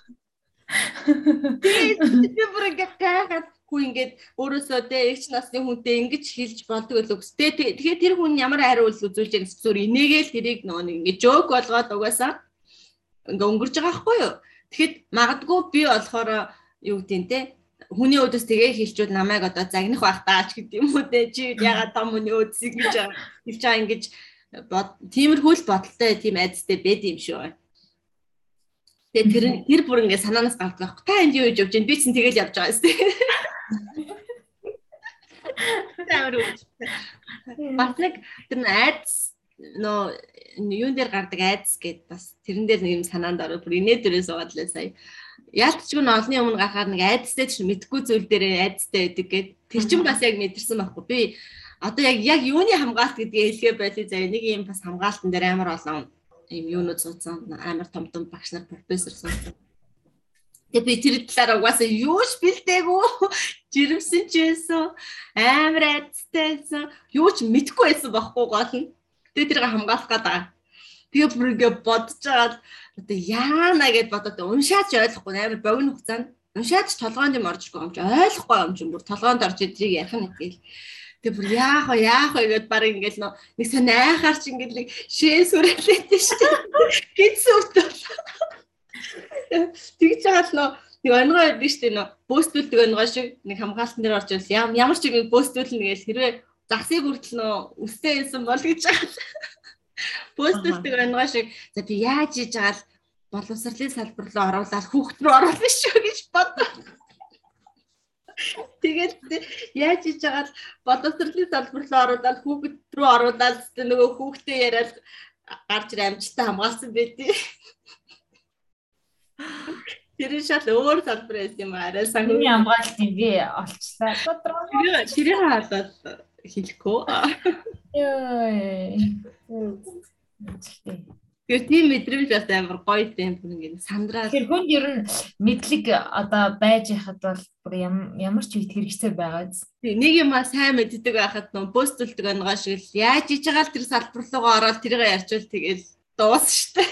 Би бүр ингээд гайхаад хүү ингээд өөрөөсөө тэ эгч насны хүнтэй ингэж хэлж болдог л үгс. Тэгэхээр тэр хүн ямар хариу үйлс үзүүлж байгаа зүгээр энийгээл тэрийг нөгөө нэг ингээд жоок болгоод угаасаа ингээд өнгөрж байгаа байхгүй юу? Тэгэхэд магадгүй би болохоор юу гэдэг нь те хүний өдөөс тэгээ хэлчүүд намайг одоо загнах байх таач гэдэг юм уу те чи ягаад том хүний өдсийг гэж хэлж байгаа ингэж тиймэрхүү л бодолтой тийм айдастай байд юм шүү. Тэгээ тэр тэр бүр ингээ санаанаас гардаг байхгүй. Та энд юу хийж явж байна? Би чинь тэгэл явж байгаа юм. Амар үгүй. Бас нэг тэр айдас нөө юун дээр гардаг айдас гэд бас тэрэн дээр нэг юм санаанд ороод бүр инээ дээрээ суугаад лээ сая яалтчгүй нь олонний өмнө гарахаар нэг айдастай чинь мэдгүй зүйл дээр айдастай байдаг гэд тэр чинь бас яг мэдэрсэн байхгүй би одоо яг яг юуны хамгаалт гэдгийг хэлгээ байлээ заяа нэг юм бас хамгаалтан дээр амар олон юм юунууд суудсан амар том том багш нар профессор суудсан Тэгээ би тэр талаар угаасаа юу ч бэлдээгүй? Жирэмсэн ч байсан амар айдастайсан юу ч мэдэхгүй байсан байхгүй гол нь. Тэгээ тэрийг хамгаалах гэдэг. Тэгээ бүр ингээ бодож байгаа одоо яана гэд бодоод уншаач ойлгохгүй амар богино хугацаанд. Уншаач толгоонд юм орж байгаа юм чи. Ойлгохгүй юм чи. Бүр толгоонд орж идрийг ярих нь тэгэл тэг бүр яах вэ яах вэ гэд баг ингээл нэг сан айхаар чи ингээл нэг шээс үрэлээдэж штэ гинсэн өтөө тэгж байгаа л нөө нэг онгоо байдаг штэ нөө бөөстүүлдэг онгоо шиг нэг хамгаалтан дээр орж ирэл ямар ч юм бөөстүүлнэ гэж хэрвээ засыг хүртэл нөө өстэй байсан бол гэж байгаа Постэлдэг онгоо шиг. За би яаж хийж байгаа л боловсролын салбар руу оруулаад хүүхд рүү оруулна шүү гэж бодлоо. Тэгээд яаж хийж байгаа л боловсролын салбар руу оруулаад хүүхд рүү оруулаад нөгөө хүүхдээ яриад гарч ир амжилттай хамгаалсан байдیں۔ Тэр шал өөр салбар байсан юм арай сан. Миний хамгаалт би олчлаа. Тэр тэр хаалаад хэлэхгүй. Йоо. Тэгээ тийм мэдрэмж бас амар гоё тийм бүр ингэ сандраа. Тэр хүнд ер нь мэдлэг одоо байж хахад бол бүр ямар ч үед хэрэгцээ байгаа. Нэг юм а сайн мэддэг байхад нөө бөөстөлдөг онгоо шиг л яаж иж байгаа л тэр салбар руугаа ороод тэрийг ярьчвал тэгэл дуус штэ.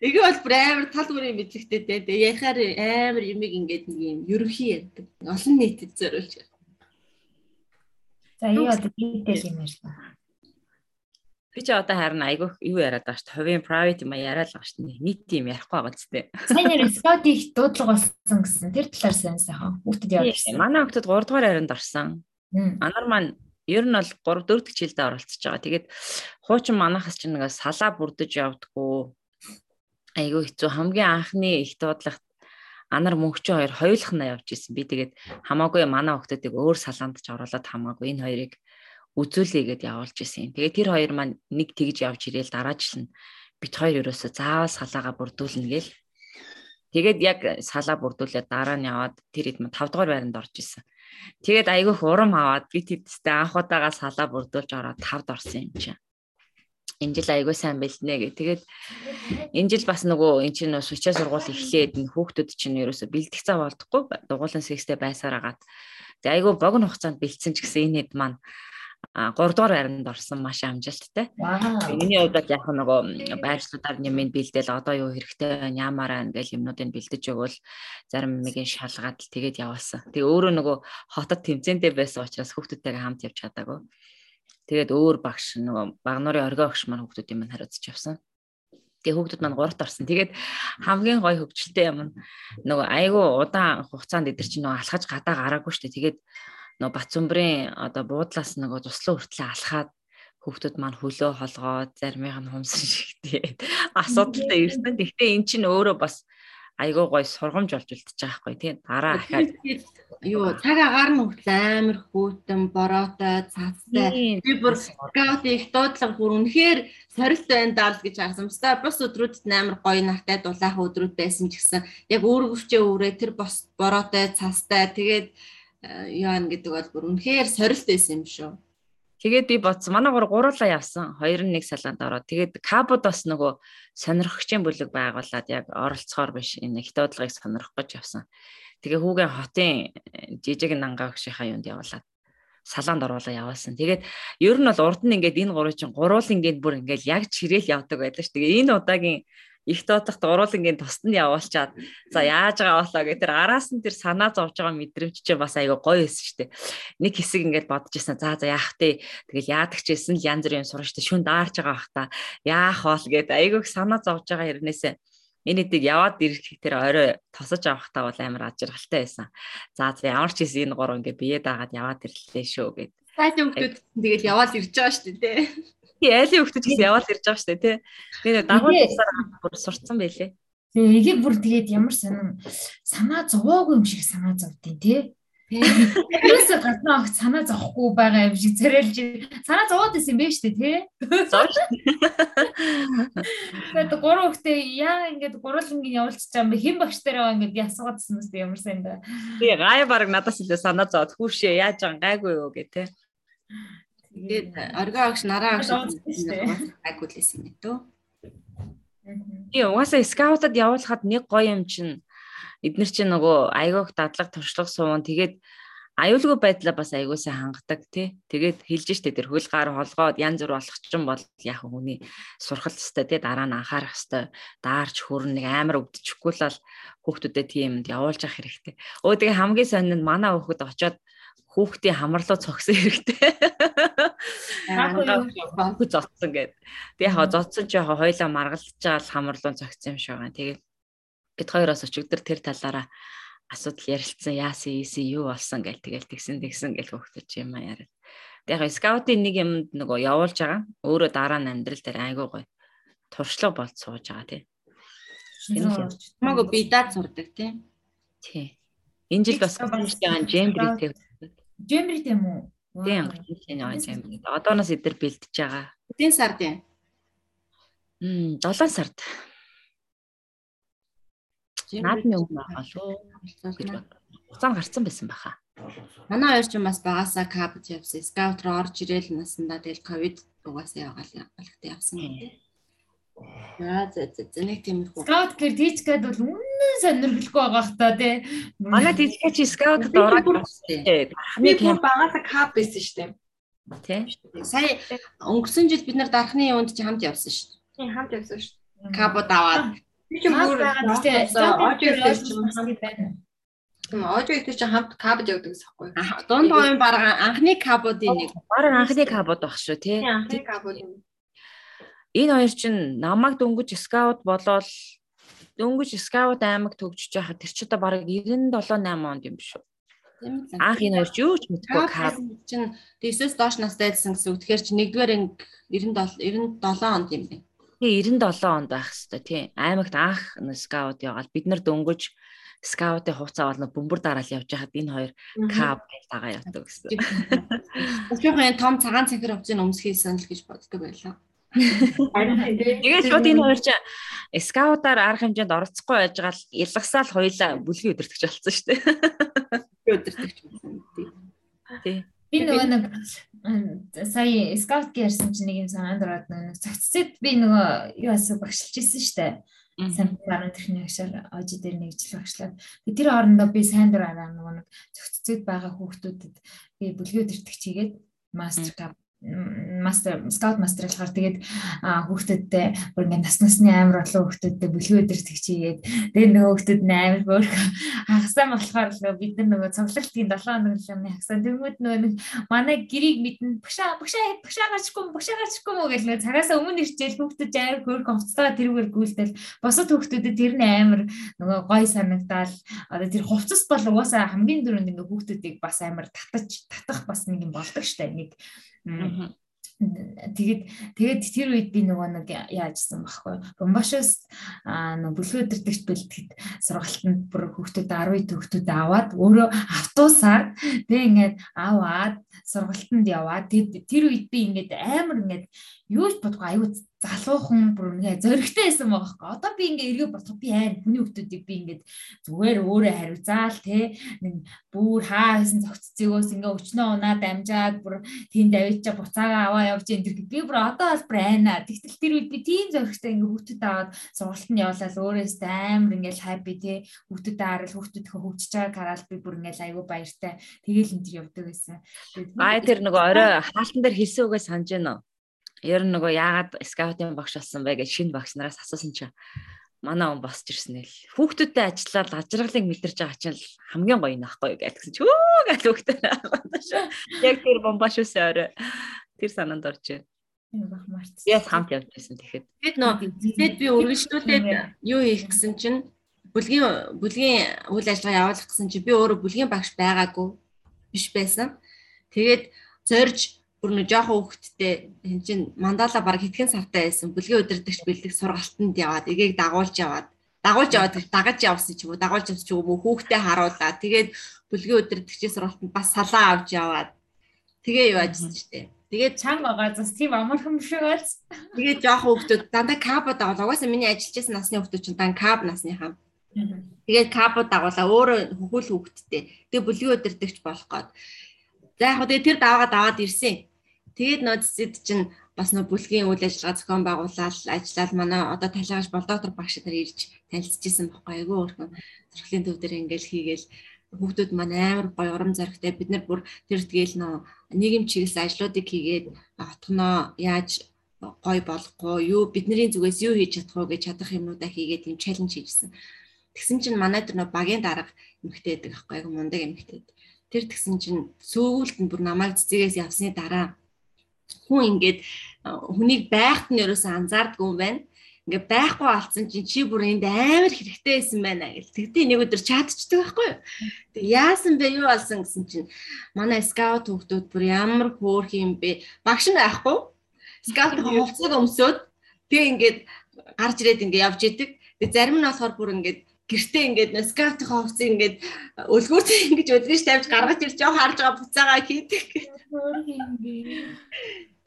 Эгэ бол бүр амар тал бүрийн мэдлэгтэй дээ. Ярихаар амар юмыг ингээд нэг юм ерөнхий ярьдаг. Олон нийтэд зориулж. За юу одоо дийтэл юм ярьсан. Би ч одоо харин айгүй юу яриад байгаа шүү дээ. Хувийн private юм яриад байгаа шүү дээ. Нийт юм ярихгүй байгаа ч дээ. Сайн нэр Scott их дуудлага болсон гэсэн. Тэр талаар сайн сайхан. Хүүхдэд явуулсан. Манай хүүхдэд 3 дугаар ярианд орсон. Анар маань ер нь бол 3 4 дахь жилдээ оролцож байгаа. Тэгээд хуучин манахас чинь нэг салаа бүрдэж явдггүй. Айгүй хэцүү хамгийн анхны их дуудлагт анар мөнгөчөө хоёр хоёулах нь явж исэн. Би тэгээд хамаагүй манай хүүхдүүдийг өөр салаанд ч оруулаад хамаагүй энэ хоёрыг үзүүлээ гэд явуулж исэн. Тэгээд тэр хоёр маань нэг тэгж явж ирээл дараа жил нь бит хоёр ерөөсө заавал салаагаа бүрдүүлнэ гээл. Тэгээд яг салаа бүрдүүлээд дараа нь яваад тэр хэд 5 дугаар байранд орж исэн. Тэгээд айгүй хурам аваад би тэдтэй анх удаага салаа бүрдүүлж ороод 5-д орсон юм чинь энэ жил айгүй сайн бэлднэ гэ. Тэгээд энэ жил бас нөгөө эн чинь сучаа сургууль эхлээд энэ хүүхдүүд чинь ерөөсө бэлдэх цаа болдохгүй дугуулan секстэй байсаар агаад. Тэгээд айгүй богино хугацаанд бэлдсэн ч гэсэн энэ хэд маань а 3 дугаар байранд орсон маш амжилттай. Миний хувьд яг нөгөө байршлуудаар нэмэнд бэлдээл одоо юу хэрэгтэй байна ямаараа ингээл юмнуудыг бэлдэж өгвөл зарим мэгийн шалгаад л тэгээд явуулсан. Тэгээ өөрөө нөгөө хотод тэмцэнтэй байсан учраас хүүхдүүдтэйгээ хамт явж чадаагүй. Тэгээд өөр багш нөгөө багнуурын оргио багш маань хүүхдүүд юм хариуцж явсан. Тэгээ хүүхдүүд маань гуравт орсон. Тэгээд хамгийн гоё хөвгчлөлтэй юм нөгөө айгүй удаан хугацаанд эдэр чинь нөгөө алхаж гадаа гараагүй штэ. Тэгээд нөгөө Батцумбрын одоо буудлаас нөгөө туслан хүртлээ алхаад хүүхдүүд маань хөлөө холгоод заримыг нь хумсан шигтэй асуудалтай ирсэн. Гэхдээ эн чинь өөрөө бас айгүй гоё сургамж болж үлдчихэж байгаа хгүй тий дараа ахаад юу цаг агаар нь хүртэл амар хөтөн бороотой цацтай би бүр скаут их дуудлага бүр үнэхээр сорилт байна даа л гэж харсан. Бусдаа бус өдрүүдэд амар гоё нартай дулаахан өдрүүд байсан ч гэсэн яг өөргөвчөө өөрөө тэр бос бороотой цацтай тэгээд э, яан гэдэг бол бүр үнэхээр сорилт байсан юм шүү. Тэгээд би бодсон. Манай гур гуруулаа явсан. 2-1 салаанд ороод. Тэгээд кабод бас нөгөө сонирхогчийн бүлэг байгуулад яг оролцохоор биш энэ их дуудлагыг сонирхох гэж явсан. Тэгээ хүүгийн хотын э, жижиг нангаа гшийнхаа юунд явуулаад салаанд оруулаа яваасан. Тэгээд ер нь бол урд нь ингээд энэ гурвын чинь гуруулын ингээд бүр ингээд яг чирээл явдаг байлаа ш. Тэгээ энэ удаагийн их дуудахт уруулангийн тусад нь явуулчаад за яаж байгаа болоо гэх тэр араас нь тэр санаа зовж байгаа мэдрэмж чинь бас айгүй гоё эсэ штэ. Нэг хэсэг ингээд бодож ирсэн за за яах вэ? Тэгэл яадаг ч гэсэн янз бүрийн сурах штэ шүн даарч байгаа бах та. Яах бол гэд айгүй санаа зовж байгаа хэрнээсээ Энэ дээг яваад ирэх тэр орой тосож авахтаа бол амар ажиргалтай байсан. За за ямар ч хэсэг энэ гурав ингээ бие даагаад яваад ирлээ шүү гэд. Сайжин хүмүүс тэгээд яваад ирж байгаа шүү дээ. Тий, айлын хүмүүс гэсэн яваад ирж байгаа шүү дээ, тий. Би дагуул тусаар бүр сурцсан байлээ. Тэгээ эгийг бүр тэгээд ямар санаа санаа зовоогүй юм шиг санаа зовдیں۔ тий. Юусе гаднаа огт санаа зовхгүй байгаа юм шиг царайлж санаа зовоод исэн бэ штэ тий. Зовж. Тэгээд гурван хүүхдээ яа ингээд гурвангийн явуулчих чам бэ? Хэн багш тараа ингээд ясгаадсан мэт ямар сайн да. Тий гай баг надаас илүү санаа зовоод хүүшээ яаж байгаа гайгүй юу? гэ тий. Тэгээд оргоо агш нараа агш гайгүй лээсэн юм дөө. Тий угаасаа скаутад явуулахад нэг гоё юм чинь эднэр чинь нөгөө айгуух дадлаг туршлага суун тэгээд аюулгүй байдлаа бас аягуусаа хангадаг тий. Тэгээд хэлж штэ тэр хөл гар холгоод янз бүр болох ч юм бол яг хүний сурхал хэвээр тий дараа нь анхаарах хэвээр даарч хөрн нэг амар өвдчихгүй л хүүхдүүдэд тиймд явуулж явах хэрэгтэй. Өө тэгээ хамгийн сонин нь манай хүүхэд очоод хүүхдийн хамарлуу цогсон хэрэгтэй. Хүүхэд зодсон гэдэг. Тэгээ яг зодсон ч яг хоёлаа маргалцчаал хамарлуу цогсон юм шиг байгаа. Тэгээд Гэт хоёроос өчигдөр тэр талаараа асуудал ярилцсан яасан ийсэн юу болсон гэл тэгэл тэгсэн тэгсэн гэл хөвгтөж юм аа яриад. Тэг яг скаутын нэг юмд нөгөө явуулж байгаа. Өөрөө дараа нь амьдрал дээр айгүй гоё туршлага болд сууж байгаа тий. Хамаагүй би даад сурдаг тий. Тий. Энэ жил бас байгаа жембрит Жембрит юм уу? Тийм, энэ аа жембрит. Одооноос эдэр бэлдэж байгаа. Эдийн сард юм. Мм, 7 сард. Наадмын өмнө байгаа шүү. Хуцаан гарцсан байсан баха. Манай хоёр ч юм бас багасаа кабт явсан. Скаут руу орж ирээл насандаа тэгэл ковид угаасаа явгаал явгалт явсан гэдэг. За за за нэг тиймэрхүү. Скаут гэр тийчгээд бол үнэн сонирхолтой байгаа хта тий. Манай тийчгээ чи скаутд ороод байна. Би бүр багасаа кап байсан шүү дээ. Тий. Сая өнгөрсөн жил бид нар дарахны юунд чи хамт явсан шүү дээ. Тийм хамт явсан шүү дээ. Кабод аваад Би ч бүр аудио хийх байна. Аудио хийх чинь хамт кабод явдаг гэсэн хэрэг. Дунд гоён бараг анхны кабодын нэг. Бараг анхны кабод баг шүү тий. Анхны кабод. Энэ хоёр чинь намайг дөнгөж скаут болоод дөнгөж скаут аймаг төгжиж байхад тэр чи одоо бараг 97 8 онд юм биш үү? Анх энэ хоёр ч юу ч мэдгүй каб чинь 9-өөс доош настай байсан гэсэн үг. Тэгэхээр чи 1-р анги 97 97 онд юм байна. Тэгээ 97 онд байх хэвээр тий. Аймагт анх скаут яваад бид нар дөнгөж скаутын хувцас аваад бөмбөр дараал явж байхад энэ хоёр кап гэж дагаа явдаг гэсэн. Өчигдөр том цагаан цэнхэр хувцсыг өмсөхийсэн л гэж боддог байлаа. Тэгээд шууд энэ хоёр чинь скаутаар арга хэмжээнд оролцохгүй байж байгаа л илгасаал хоёлаа бүлгийн өдөртөгч болсон шүү дээ. Өдөртөгч болсон тий. Тий. Би нөгөө нэг сая скаут гэсэн чинь нэг юм санаанд ороод нэг цогцсэд би нөгөө юу асуу багшилж ирсэн штэ. Сайн баруун техник агшаар ожи дээр нэг жил багшлаад. Тэр хоорондоо би сайн дураараа нөгөө нэг цогцсэд байгаа хүүхдүүдэд би бүлгийн өдөртөгч хийгээд мастер кап мастер скаут мастер болохоор тэгээд хүүхдүүдтэй бүр ингээд нас насны амар олон хүүхдүүдтэй бүлгийн өдөр тэгчигээд тэгээд нөгөө хүүхдүүд амар бүр хагасаа болохоор л бид нар нөгөө цоглолтын 7 хоног юмны хагасаа тэгмүүд нөгөө нэг манай гэрийг мэднэ бушаа бушаа бушаа гарчгүй бушаа гарчгүй мө гэл нөгөө цагаасаа өмнө ирчээл хүүхдүүд амар хөрг хувцастаа тэрүүгээр гүйлтэл босод хүүхдүүдэд тэр нь амар нөгөө гой санагдаал одоо тэр хувцас бол угаасаа хамгийн дөрөнд ингээ хүүхдүүдийг бас амар татаж татах бас нэг юм болдог штэ. Нэг Тэгээд тэгээд тэр үед би нөгөө нэг яажсан байхгүй. Бомбашос нөгөө бүлгийн өдөртөгч бэлтгэд сургалтанд бүр хүүхдүүд 10 хүүхдүүд аваад өөрөө автобусаар тэг ингээд аваад сургалтанд яваад тэр үед би ингээд амар ингээд юу ч бодохгүй аюу залуухан бүр ингээ зөрөгтэй байсан байгаа хөөе. Одоо би ингээ эргээ бодох би айн хүний хүмүүсийг би ингээ зүгээр өөрөө хариуцаал те нэг бүр хаа хийсэн зөгццгөөс ингээ өчнөө унаа дамжаад бүр тэнд авчиж буцаагаа аваа явж энэ төр би бүр одоо бол бүр айна. Тэгтэл тэр үед би тийм зөрөгтэй ингээ хүүхдэд аваад сургалтанд явуулаад өөрөөс амар ингээ хаппи те хүүхдэд харал хүүхдүүдийнхээ хөгжиж байгааг хараад би бүр ингээ аюу баяртай тэгэл энэ төр явдаг байсан. Аа тэр нөгөө орой хаалтан дээр хэлсэн үгээ санаж байна уу? Ер нь нөгөө яагаад скаутын багш болсон бэ гэж шинэ багш нараас асуусан чинь манай он босч ирсэн л хүүхдүүдтэй ажиллаад ажралыг мэдэрч байгаа чинь хамгийн гоё наахгүй гэж гэсэн чи өө гэж хүүхдээ яг тэр бомбаш үсээ орой тэр санаанд орж байна. Яс хамт явж байсан тэгэхэд. Тэгэд нөө зэд би үргэлжлүүлээд юу хийх гэсэн чинь бүлгийн бүлгийн үйл ажиллагаа явуулах гэсэн чинь би өөрөө бүлгийн багш байгаагүй биш байсан. Тэгээд зорж бүр нэг жоохон хөвгттэй энэ чинь мандала баг хэдхэн сартай байсан. Бүлгийн удирдагч бэлдэх сургалтанд яваад эгийг дагуулж яваад дагуулж яваад дагаж явсан ч юм уу дагуулж явсан ч юм уу хүүхдээ харуулаад тэгээд бүлгийн удирдагчийн сургалтанд бас салаа авч яваад тэгээ яваажсэн ч тийм. Тэгээд чанга байгаа зас тийм амархан биш байгааз. Тэгээд жоохон хүүхдүүд дандаа кабо дагуул. Угаасаа миний ажиллаж байсан насны хүүхдүүд чинь дан каб насныхаа. Тэгээд кабо дагуулаа өөрөө хөхөл хүүхдтэй. Тэгээд бүлгийн удирдагч болох гээд. За яг хөө тэгээд тэр даваад ирсэн. Тэгээд нөө цэцэд чинь бас нөө бүлгийн үйл ажиллагаа зохион байгуулаад ажиллаад манай одоо талигаж бол доктор багш нар ирж танилцчихсан байхгүй айгүй өөрхөн зурхлын төв дээр ингээл хийгээл хүүхдүүд маань амар гоё урам зоригтой бид нар бүр тэр тэгэл нөө нийгэм чиглэсэн ажлуудыг хийгээд отгоноо яаж гой болохгүй юу бидний зүгээс юу хийж чадах вэ гэж чадах юмудаа хийгээд юм чаленж хийжсэн. Тэгсэн чинь манай тэр нөө багийн дарга эмхтэй байдаг аахгүй айгу мундаг эмхтэй. Тэр тэгсэн чинь сүүгүүлт нь бүр намайг цэцгээс явсны дараа хүн ингээд хүнийг байхад нь ерөөсөө анзаардгүй юм байна ингээ байхгүй алдсан чинь чи бүр энд амар хэрэгтэй байсан байна гэл. Тэгтээ нэг өдөр чатчдаг байхгүй юу. Тэг яасан бэ юу болсон гэсэн чинь манай скаут хүүхдүүд бүр ямар хөөх юм бэ? Багш нь байхгүй. Скаут хувцас өмсөөд тэг ингээд гарч ирээд ингээ явж идэг. Тэг зарим нь болохоор бүр ингээд гэртээ ингээд скаутын хувцас ингээд өлгүүрт ингэж өдрөж тавьж гаргаж ирж жоо харж байгаа буцаагаа хийдэг.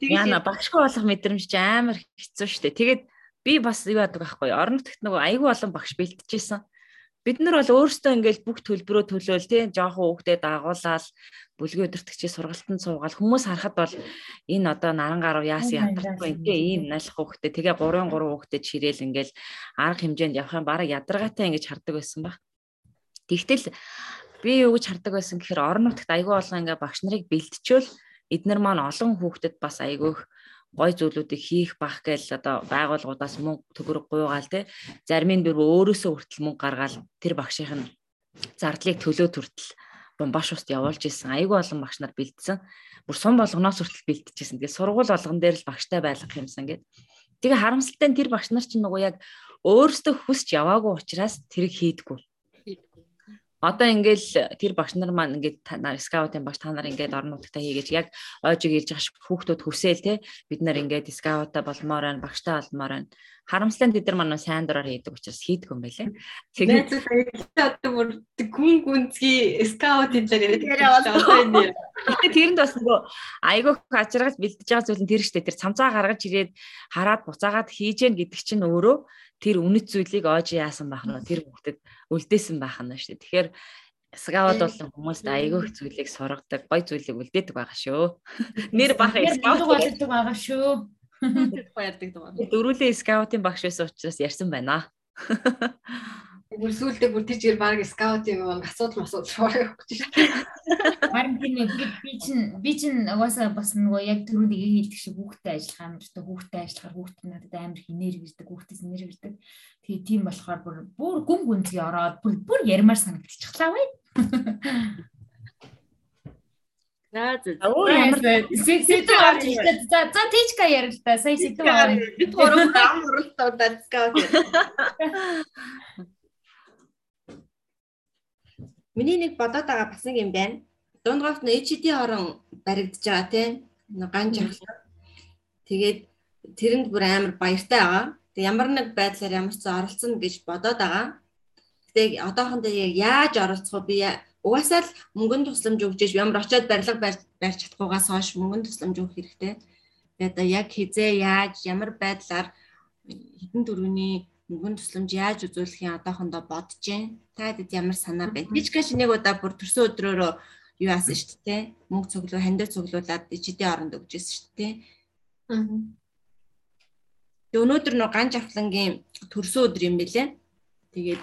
Тэгээд яна багшгүй болох мэдрэмж амар хэцүү шттэ. Тэгээд би бас юу яадаг байхгүй орон нутгт нөгөө айгүй олон багш бэлтжижсэн. Бид нар бол өөрсдөө ингээл бүх төлбөрөө төлөөл тий жоохон хүүхдэд дагуулаад бүлгийн өдөртөгчийн сургалтанд суугаад хүмүүс харахад бол энэ одоо наран гарав яасан ядарахгүй ингээ ийм налах хүүхдэд тэгээ 3 3 хүүхдэд ширээл ингээл арга хэмжээнд явах юм бараг ядаргаатай ингэж хардаг байсан баг. Тэгтэл би юу гэж хардаг байсан гэхээр орон нутгт айгүй олон ингээ багш нарыг бэлтжөөл эднэр маань олон хүүхдэд бас айгүйх гой зүйлүүдийг хийх бах гээл одоо байгууллагуудаас мөнгө төгрөг гуйгаал те. Зарим нь бүр өөрөөсөө хүртэл мөнгө гаргаал. Тэр багшийн зардлыг төлөө төртөл. Бомбаш уст явуулж исэн айгүй олон багш нар бэлдсэн. Бүр сум болгоноос хүртэл бэлдэжсэн тэгээ сургууль болгон дээр л багштай байлгах юмсан гэд. Тэгээ харамсалтай нь тэр багш нар чинь нөгөө яг өөрөөсөө хүсч яваагүй учраас тэрийг хийдгүү Одоо ингээл тэр багш нар маань ингээд скаутын багш та нар ингээд орон нутгтаа хийгээч яг ойжиг илж байгаа шиг хүүхдүүд хүсээл те бид нар ингээд скаута болмоор байна багштай болмоор байна. Харамслан тэд нар манай сайн дураар хийдэг учраас хийдэг юм байлээ. Тэгээд одоо бүр гүн гүнзгий скаут хэлээр яриад Гэтэ тэрэнд бас нөгөө айгүй ачиргаж бэлдэж байгаа зүйл нь тэр штэ. Тэр цамцаа гаргаж ирээд хараад буцаагаад хийж гэн гэдэг чинь өөрөө тэр үнэт зүйлийг оож яасан байх нь тэр хүүхдэд үлдээсэн байх нь шүү дээ. Тэгэхээр скаут болон хүмүүст айгүй их зүйлийг сургадаг, гой зүйлийг үлдээдэг байгаа шүү. Нэр бах скаут болдог байгаа шүү. Баярдаг даа. Дөрүлээ скаутын багш байсан учраас ярьсан байна. Бүр сүултээ бүр тийч гэр баг скаут юм бол асуудал масууд шуурах гэж байна. Харин тийм би чинь би чинь угаасаа бас нөгөө яг түрүү нэг хэлдэг шиг хүүхдтэй ажиллах амар та хүүхдтэй ажиллахаар хүүхд надад амар хинээр ирдэг хүүхдээс нэр ирдэг. Тэгээ тийм болохоор бүр бүр гүн гүнзгий ороод бүр бүр ярмаар санагдчихлаа бай. За за. Өөр ямар сэдв авч ирсэн. За за тийчка ярил та. Сая сэдв аваа. Бид гурав ам уралдаа дацгаа. Миний нэг бодоод байгаа бас нэг юм байна. Дундгаарт нь HD орон баригдаж байгаа тийм ган жахлаа. Тэгээд тэрэнд бүр амар баяртай байгаа. Тэг ямар нэг байдлаар ямар ч оролцсон гэж бодоод байгаа. Гэтэ одоохондоо яаж оролцох вэ? Би угаасаа л мөнгөнд тусламж өгч ямар очиод барилга барьж чадахгүйгаас хойш мөнгөнд тусламж өгөх хэрэгтэй. Тэгээд яг хизээ яаж ямар байдлаар хэдэн төгрөгийн мөнгөнд тусламж яаж үзүүлэхин одоохондоо бодож байна. Та хэд ямар санаа байна? Би ч гэж нэг удаа бүр төрсөн өдрөөрөө юу яасан шүү дээ. Мөнгө цуглуу хандив цуглуулад ичидийн оронд өгчээсэн шүү дээ. Аа. Өнөөдөр нөө ганж авлангийн төрсөн өдөр юм бэлээ. Тэгээд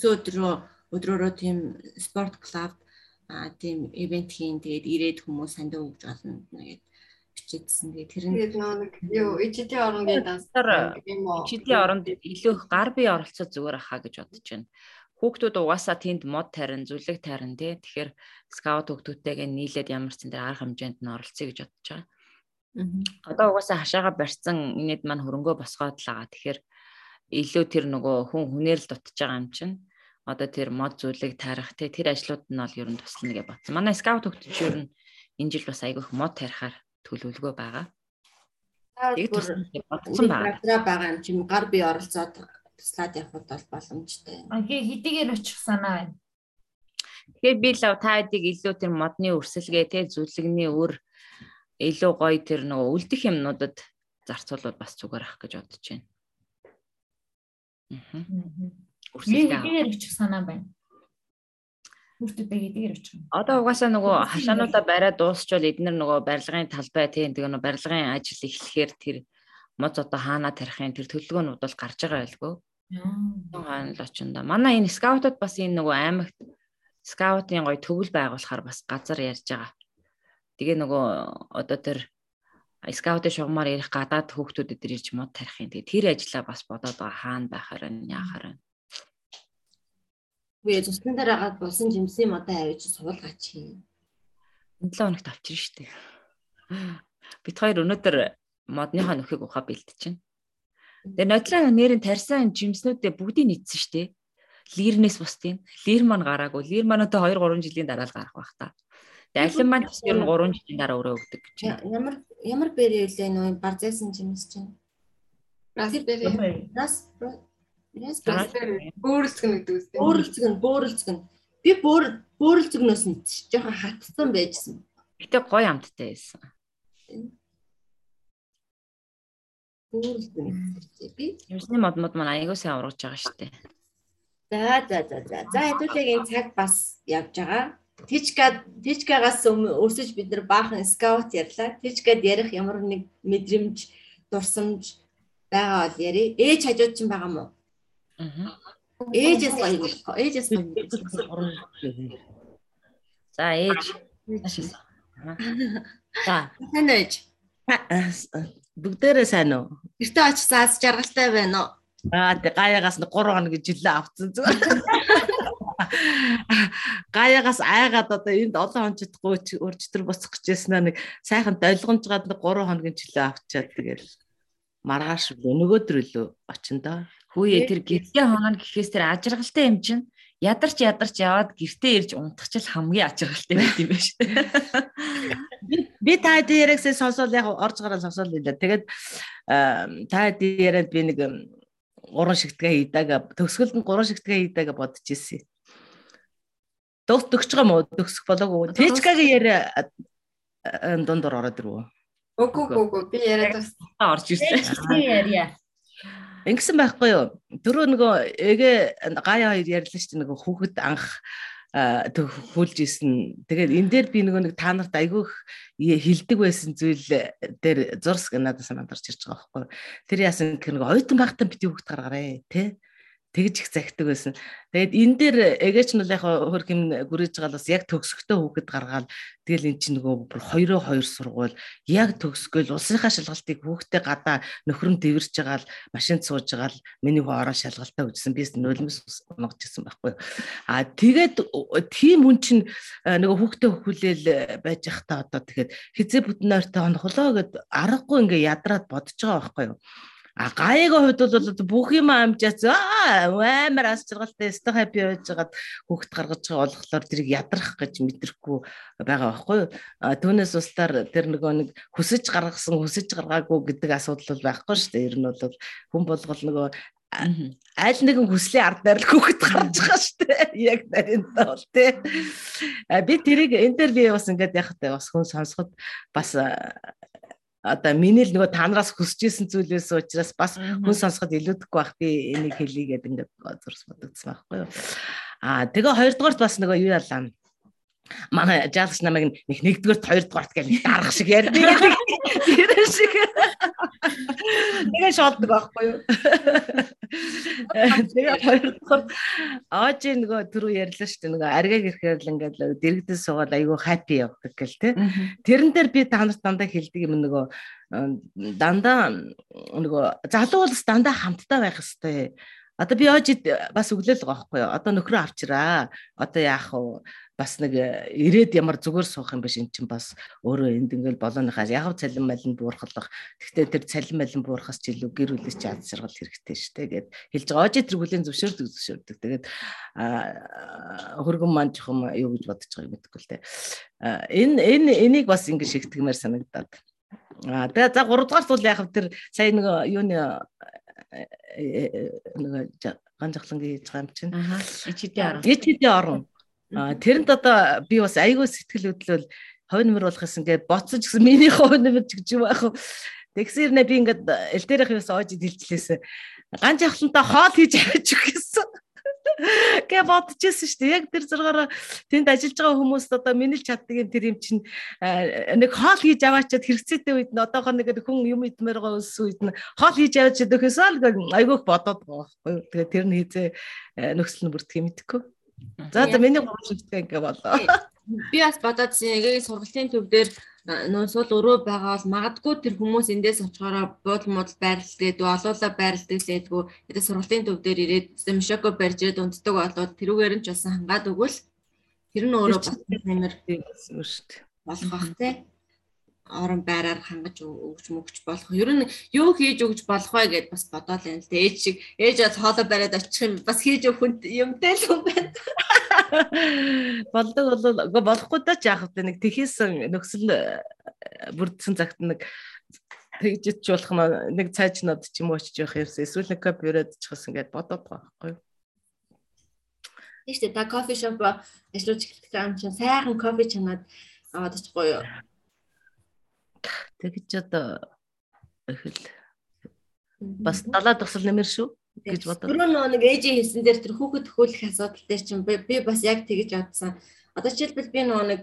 төрсөн өдрөө өдрөөрөө тийм спорт клуб а тийм ивент хийн тэгээд ирээд хүмүүс хандив өгж болно тэгээд бичээдсэн. Тэгээ тэр нь тэгээд нэг юу ичидийн оронгийн дансаар ичидийн оронд илүү гар бие оролцоод зүгээр ахаа гэж бодож байна. Хүүхдүүд угаасаа тэнд мод тарин, зүлэг тарин тий. Тэгэхээр скаут хүүхдүүдтэйгээ нийлээд ямар ч зэн дээр арга хэмжээнд нь оролцъё гэж бодож байгаа. Одоо угаасаа хашаага барьсан инээд маань хөрөнгөө босгоод л байгаа. Тэгэхээр илүү тэр нөгөө хүн хүнээр л дутж байгаа юм чинь одоо тэр мод зүйлийг тарих те тэр ажлууд нь бол ер нь туслана гэж бодсон. Манай скаут хөгтөч ер нь энэ жил бас айгүйх мод тарихаар төлөвлөгөө байгаа. Яг бодсон байгаа. байгаа юм чинь гар бие оролцоод туслаад явхад бол боломжтой. Окей, хэдийгээр очих санаа байна. Тэгэхээр би л та хэдийг илүү тэр модны өрсөлгээ те зүлэгний өр илүү гоё тэр нөгөө үлдэх юмнуудад зарцуулбал бас зүгээр ах гэж бодож байна. Аа. Өрсөлгээ хэдийгээр очих санаа байна. Хүүхдүүдээ хэдийгээр очих. Одоо угаасаа нөгөө хашаануудаа бариад дуусчвал эднэр нөгөө барилгын талбай тийм тэгээ нөгөө барилгын ажил эхлэхээр тэр моц одоо хаана тарихын тэр төлөвлөгөөнүүд бол гарч байгаа байлгүй. Хаана л очинда. Манай энэ скаутууд бас энэ нөгөө аймагт скаутын гоё төгөл байгуулахаар бас газар ярьж байгаа. Тэгээ нөгөө одоо тэр скаутын шугамаар ирэх гадаад хүүхдүүдэд ирж мод тарихын. Тэгээ тэр ажлаа бас бодоод байгаа хаана байхаар нь яахаар нь. Үгүй цусны дээр агаад болсон жимсийн модоо авиж суулгаач хий. 7 хоногт авчирна шүү дээ. Бид хоёр өнөөдөр модныхаа нөхийг ухаа бэлдэж байна. Тэгээ нодлын нэрийн тарьсан жимснүүдээ бүгдийг нийцсэн шүү дээ. Лирнээс бусдын. Лир маань гараагүй. Лир маань одоо 2 3 жилийн дараа л гарах байх та. Тэгээ алин маань бас ер нь 3 жилийн дараа өрөө өгдөг гэж байна. Ямар ямар бэрээ үлээ нөө барзайсан жимс чинь. Raspberry. Raspberry. Бөөрөлцгөн гэдэг үстэй. Бөөрөлцгөн, бөөрөлцгөн. Би бөөр бөөрөлцгнөөс нь жоохон хатсан байжсэн. Гэтэ гоё амттай байсан. Бөөрөлцгөн би. Юмсны мод мод маань аягүй сайн ургаж байгаа дээ. За за за за. За хэдүүлээгийн цаг бас явж байгаа. Тичка тичкагаас өрсөж бид нар баахан скаут ярьлаа. Тичкад ярих ямар нэг мэдрэмж, дурсамж байгаа бол яри. Ээж хажууд чинь байгаа мó. Аа. Ээжээс гоё. Ээжээс гоё. За ээж. За. Сайн ээж. Бүгдээрээ сайн уу? Гэртээ очиж заас жаргалтай байна уу? Аа гаяагаас 3 хоног жилээ авцсан зү. Гаяагаас айгаад одоо энд олон хончдохгүй өрчтөр буцах гэжсэн нэг сайхан долгомжгаад 3 хоногийн жилээ авчаад тэгэл маргааш өнөөгдөр лөө очиндоо. Хүүе тэр гэртээ хоног гэхээс тэр ажиргалтай юм чинь ядарч ядарч яваад гэртээ ирж унтахчил хамгийн ажиргалтай байт юм байна шүү дээ. Би та дээрээсээ сонсоод яг орж гараад сонсоод байлаа. Тэгээд та дээрээ би нэг гурван шигтгээ хийдэг. Төгсгөлд нь гурван шигтгээ хийдэг бодож ирсэн. Дөгс төгсөж байгаа мó төгсөх болоогүй. Тэжкагийн яриа дундор ороод ирвүү. Үгүй үгүй би яриад бас орж ирсэн. Би ярья. Ингэсэн байхгүй юу? Дөрөв нөгөө эгээ гаяа хоёр ярьлаа шүү дээ нөгөө хүүхэд анх хүүлж исэн. Тэгээд энэ дээр би нөгөө нэг та нарт айгүйх хилдэг байсан зүйл дээр зурс надаас мандарч ирж байгаа байхгүй. Тэр яасан гэх нэг оюутан байхдаа бити хүүхэд гаргаарэ тий тэгж их захидаг байсан. Тэгээд энэ дээр эгээч нь бол яг хөрх юм гүрэж байгаа бас яг төгсгөтөө хүүхэд гаргаад тэгэл эн чинь нөгөө бүр хоёроо хоёр сургуул яг төгсгөл улсынхаа шалгалтыг хүүхдээ гадаа нөхрөн дэвэрж байгаа л машинд сууж байгаа л миний хөө ороо шалгалтаа үзсэн бис нулимс унгаж ирсэн байхгүй. А тэгээд тийм хүн чинь нөгөө хүүхдээ хөхүүлэл байж захта одоо тэгээд хизээ бүтэн ойртой онхолоо гэд аргагүй ингээ ядраад бодож байгаа байхгүй юу. А гаягийн хувьд бол бүх юм амжаац амар ас жаргалтай өстө хаппи байж байгаад хүүхд гаргаж байгаа болохоор тэрийг ядрах гэж мэдрэхгүй байгаа байхгүй юу. Түүнээс устдаар тэр нөгөө нэг хүсэж гаргасан хүсэж гаргаагүй гэдэг асуудал байхгүй шүү дээ. Ер нь бол хүн болгол нөгөө аль нэгэн хүслийн ард найрал хүүхэд гарч байгаа шүү дээ. Яг нарийнтаа бол тий. Би тэрийг энэ дээр би бас ингээд яг бас хүн сонсоход бас одоо миний л нөгөө та нараас хүсэж исэн зүйлээс учраас бас хүн сонсоход илүүдэхгүй байх би энийг хэлье гэдэг ингээд зурс бодогдсон байхгүй юу. Аа тэгээ хоёрдугаарт бас нөгөө юу ялаа манай жаалагч намайг нэг нэгдүгээрт хоёрдугаарт гэж дарах шиг ярьдаг гэдэг. Тэр шиг. Тэгээ шолдог байхгүй юу? Тэгээ хоёрдугаар ааж нөгөө түрүү ярьлаа шүү дээ нөгөө аргаг ирэхээр л ингээд дэрэгдэн суугаад айгүй хаппи явдаг гэл те. Тэрэн дээр би та нарт дандаа хэлдэг юм нөгөө дандаа нөгөө залуу бол дандаа хамтдаа байх хэвээр Одоо би ожид бас өглөөл байгаа байхгүй юу? Одоо нөхрөө авчираа. Одоо яах вэ? бас нэг ирээд ямар зүгээр суух юм биш эн чинь бас өөрөө энд ингээл болооныхаа яг цалин малин буурхалах. Гэхдээ тэр цалин малин буурхаас ч илүү гэр бүлээс ч ад жаргал хэрэгтэй шүү дээ гэд хэлж байгаа. Ожид тэргүүлийн зөвшөөрдөг зөвшөөрдөг. Тэгээд хөргөн маань жоохон юу гэж бодож байгааг мэдэхгүй л дээ. Энэ энэ энийг бас ингэ шигтгэмээр санагдаад. Аа тэгээ за 3 дугаар зүйл яг тэр сая нэг юуны нэг ганжахлангийн юм чинь. Ичидээ орон. Ичидээ орон тэрэнд одоо би бас айгүй сэтгэл хөдлөл хойно нэмэр болох гэсэн ингээд боцсон ч гэсэн миний хойно нэмэр ч гэж юм аах. Тэгсэр нэ би ингээд элдэрэх юус оож дэлжлээсэн. Ганц явхлантаа хоол хийж авч өгсөн. Гэ бодчихсон шүү дээ. Яг тэр зургаараа тэнд ажиллаж байгаа хүмүүс одоо минэлж чаддаг юм тэр юм чинь нэг хоол хийж аваачаад хэрэгцээтэй үед нь одоохоо нэг хүн юм идмээр байгаа ус үед нь хоол хийж аваач өгөхөөсөө л айгүйх бодоод байгаа байхгүй. Тэгээ тэр нь хийзээ нөхцөл нь бүрдэх юм идэхгүй. За за миний гомшигтэй ингээ болоо. Би бас бодоодсэн яг сургалтын төв дээр нөө сул өрөө байгаа бол магадгүй тэр хүмүүс эндээс очихороо буудал модал байрлалдаг дүү олоола байрлалдаг лээдгүү энэ сургалтын төв дээр ирээд мишоко барьж ирээд унтдаг болоод тэрүүгээр нь ч бас хангаад өгвөл тэр нь өөрөө бас нэмэр болох бах тий орон байраар хангаж өгч мөгч болох. Ер нь юу хийж өгч болох вэ гэд бас бодоол юм л дээ. Ээж шиг ээж хоолой бариад очих юм бас хийж өгөх юмтай л юм байна. Болдог бол болохгүй даа ч яах вэ? Нэг тэхээсэн нөхсөл э, бүрдсэн цагт нэг тэгжиж болох нэг цаажнууд ч юм уу очиж явах юмсан эсвэл нэг кофе өрөөд чихс ингээд бодоод байгаа байхгүй юу? Тийш үү. Та кофе шоп ажиллаж эхлэх юм чинь сайхан кофе чанаад аваад очихгүй юу? Тэгэж одоо эхэл бас далаа тусал нэмэр шүү гэж бодоо. Түрүү нэг ээжийн хэлсэн дээр тэр хүүхэд төхөөлөх асуудал дээр чинь би бас яг тэгэж бодсон. Одоо жишээлбэл би нөгөө нэг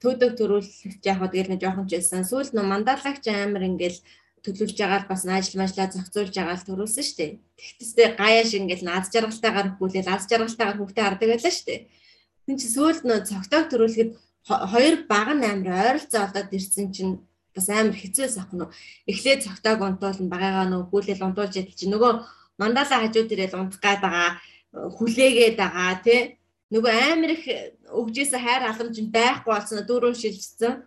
төөдөг төрүүлэлт яг хаа тэгэл нэг жоохон ч байсан. Сүүлд нөө мандалагч амар ингээл төлөвлөж байгаа бас ажил мажлаа зохицуулж байгаа л төрүүлсэн шүү дээ. Тэгтээсээ гаяа шиг ингээл наз жаргалтайгаар хөвлөөл аз жаргалтайгаар хөвгтэй хардаг байлаа шүү дээ. Тин чи сүүлд нөө цогтойг төрүүлэхэд хоёр баг нь амар ойролцоо болоод ирсэн чинь бас амар хэцүүс ах нь эхлээд цогтойг унтуулна багагаа нөө хүлээл унтуулж ядал чи нөгөө мандала хажууд ирэл унтах гээд байгаа хүлээгээд байгаа тий. Нөгөө амар их өгжээс хайр халамж байхгүй болсон дөрөв шилжсэн.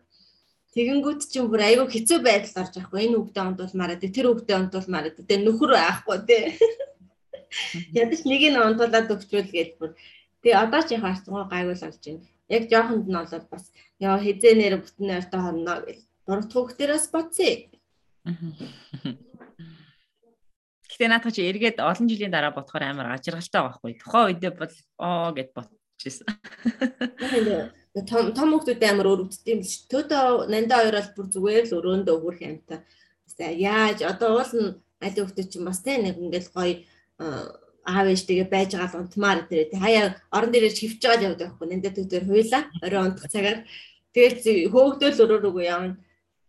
Тэгэнгүүт чинь бүр айгүй хэцүү байдал орж байхгүй энэ үгдээ унтуулмаар дээ тэр үгдээ унтуулмаар дээ тэр нөхөр байхгүй тий. Ядаж нэг нь унтуулаад өгчүүл гээд бүр. Тэгээ одоо ч яг харцгаа гайгүй л болж байна яг жоохонд нь бол бас яа хизээнээр бүтэн ойртой хорно гэл дурт хүүхдэрээс боцъё. Гэтэ наадах чи эргээд олон жилийн дараа бодохоор амар ажиргалтай байхгүй. Тухайн үедээ бол оо гэд бодчихсон. Том том хүүхдүүд амар өрөвддөг юм биш. Төөдөө нандаа хоёр бол бүр зүгээр л өрөөндөө өгөх юмтай. Яаж одоо уул нь аль хүүхдүүд чинь бас тэ нэг ингээл гоё аав ээжтэйгээ байж байгаа л унтмаар тэр хаяа орон дээрээ хөвч байгаа явдаг байхгүй нандаа төгдөр хуйлаа орой унтах цагаар тэгэл хөөгдөөл өрөө рүүгээ явна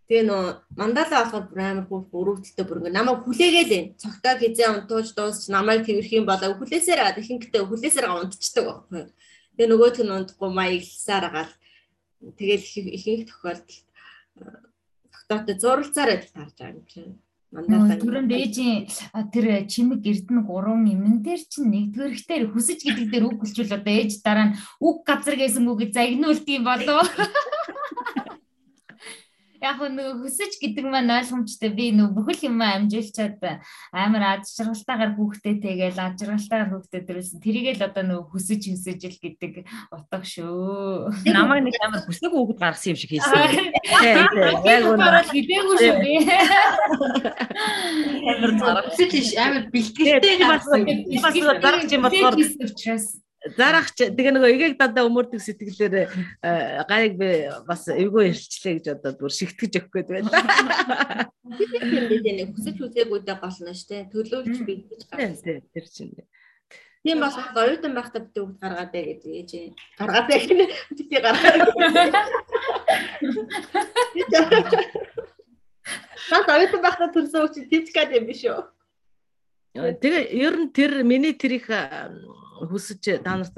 тэгээ нөө мандала болохоор бүр амар хөөх өрөвдөлтөй бүр ингээ намайг хүлээгээл энэ. Цогтоо хизээ унтууж дуусч намайг тэрх юм болоо хүлээсээр аа ихэнхдээ хүлээсээр унтчихдаг байхгүй. Тэгээ нөгөөх нь унтахгүй маягласаар агаал тэгэл ихэнх тохиолдолд цогтоотой зуралцаар адил тарж байгаа юм чинь. Түрэн дээжийн тэр чимэг эрдэнэ гурван эмэн дээр чинь нэгдүгээр ихтэр хүсэж гэдэг дээр үг гэлжүүл одоо ээж дараа нь үг газар гэсэн үгийг загнуулт юм болов. яг нөгөө хүсэж гэдэг маань ойлгомжтой би нөгөө бүхэл юм амжуулчаад амар аж жаргалтайгаар хүүхдээ тэгээл аж жаргалтайгаар хүүхдээ дөрүүлсэн тэрийгэл одоо нөгөө хүсэж хүсэж л гэдэг утга шүү. Намайг нэг амар хүсэг хүүхэд гаргасан юм шиг хэлсэн. Яг үнэ хилээгүй шүү би. Амар zarагч амар бэлтгэлтэй гаргасан. Бас зарагч юм болохоор зарах тэгээ нөгөө эгийг дандаа өмөрдөг сэтгэлээр э, гайг би бас эвгүй ирчлээ гэж одоо бүр шигтгэж өгөх гээд байна. Тийм хүсэж үзээгүйдээ болно штэ. Төлөвлөж би гэж гаргасан. Тэр чинь. Тийм бас оюутан байхдаа би үг гаргаад бай гэж ээж. Гаргаад бай гэнэ. Би гаргаад. Наад оюутан байхдаа төрсөн чинь тэмцгээд юм биш үү? Тэгээ ер нь тэр миний тэр их хүсэж та нарт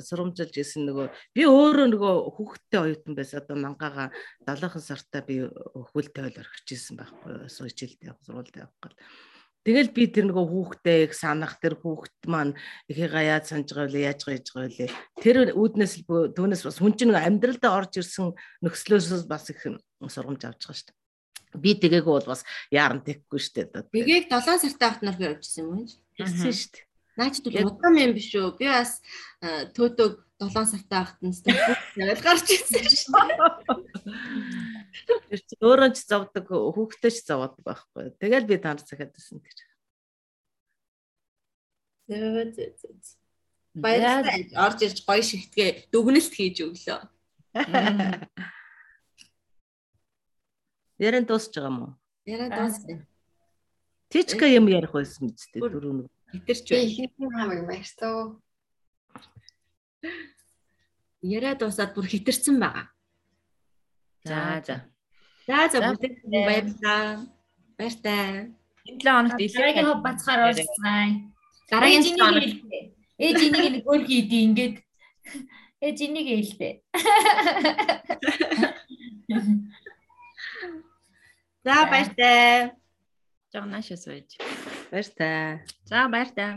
сурамжилж исэн нөгөө би өөрөө нөгөө хүүхдтэй оюутан байсан. Одоо мангага 70 сартаа би хөлтэй ойл орхиж исэн байхгүй суучлалт явах сургуульд явах гал Тэгэл би тэр нөгөө хүүхдээ их санах тэр хүүхд маань ихээгээ яаж санаж байгаа вэ? Яаж гайж байгаа вэ? Тэр үүднээс л түүнээс бас хүн чинь амьдралдаа орж ирсэн нөхцлөөс бас их сургамж авч байгаа шүү дээ би тэгээгүй бол бас яаран тэхгүй шүү дээ Тэгийг 7 сартай хат нар явуулчихсан юм байна хэлсэн шүү дээ наач бол удаан юм биш үү би бас төөтөг 7 сартай хат нь тэгэл гарч ирсэн шүү Тэр чи өөрөө ч зовдөг хүүхдээ ч зовдөг байхгүй. Тэгэл би танд захиад байсан тэр. Зөө зөө зөө. Баярлалаа. Орж ирж гоё шигтгээ дүгнэлт хийж өглөө. Яран дуусч байгаа мó? Яран дуусна. Тичка юм ярих байсан биз дээ дөрөв. Хитэрч бай. Би ихэнх хамаг баяртаа. Яриа дуусаад бүр хитэрсэн байгаа. За за. За за бүгд баярлалаа. Баяртай. Энэ 7 хоногт Дараагийн хоб бацхаар уулзцгаая. Дараагийн Ээж энийг хэлдэг. Ээж энийг нэг өөр хийдий ингээд. Ээж энийг хэлдэг. За баяртай. жоо наашаа сууж. Баяр таа. За баяр таа.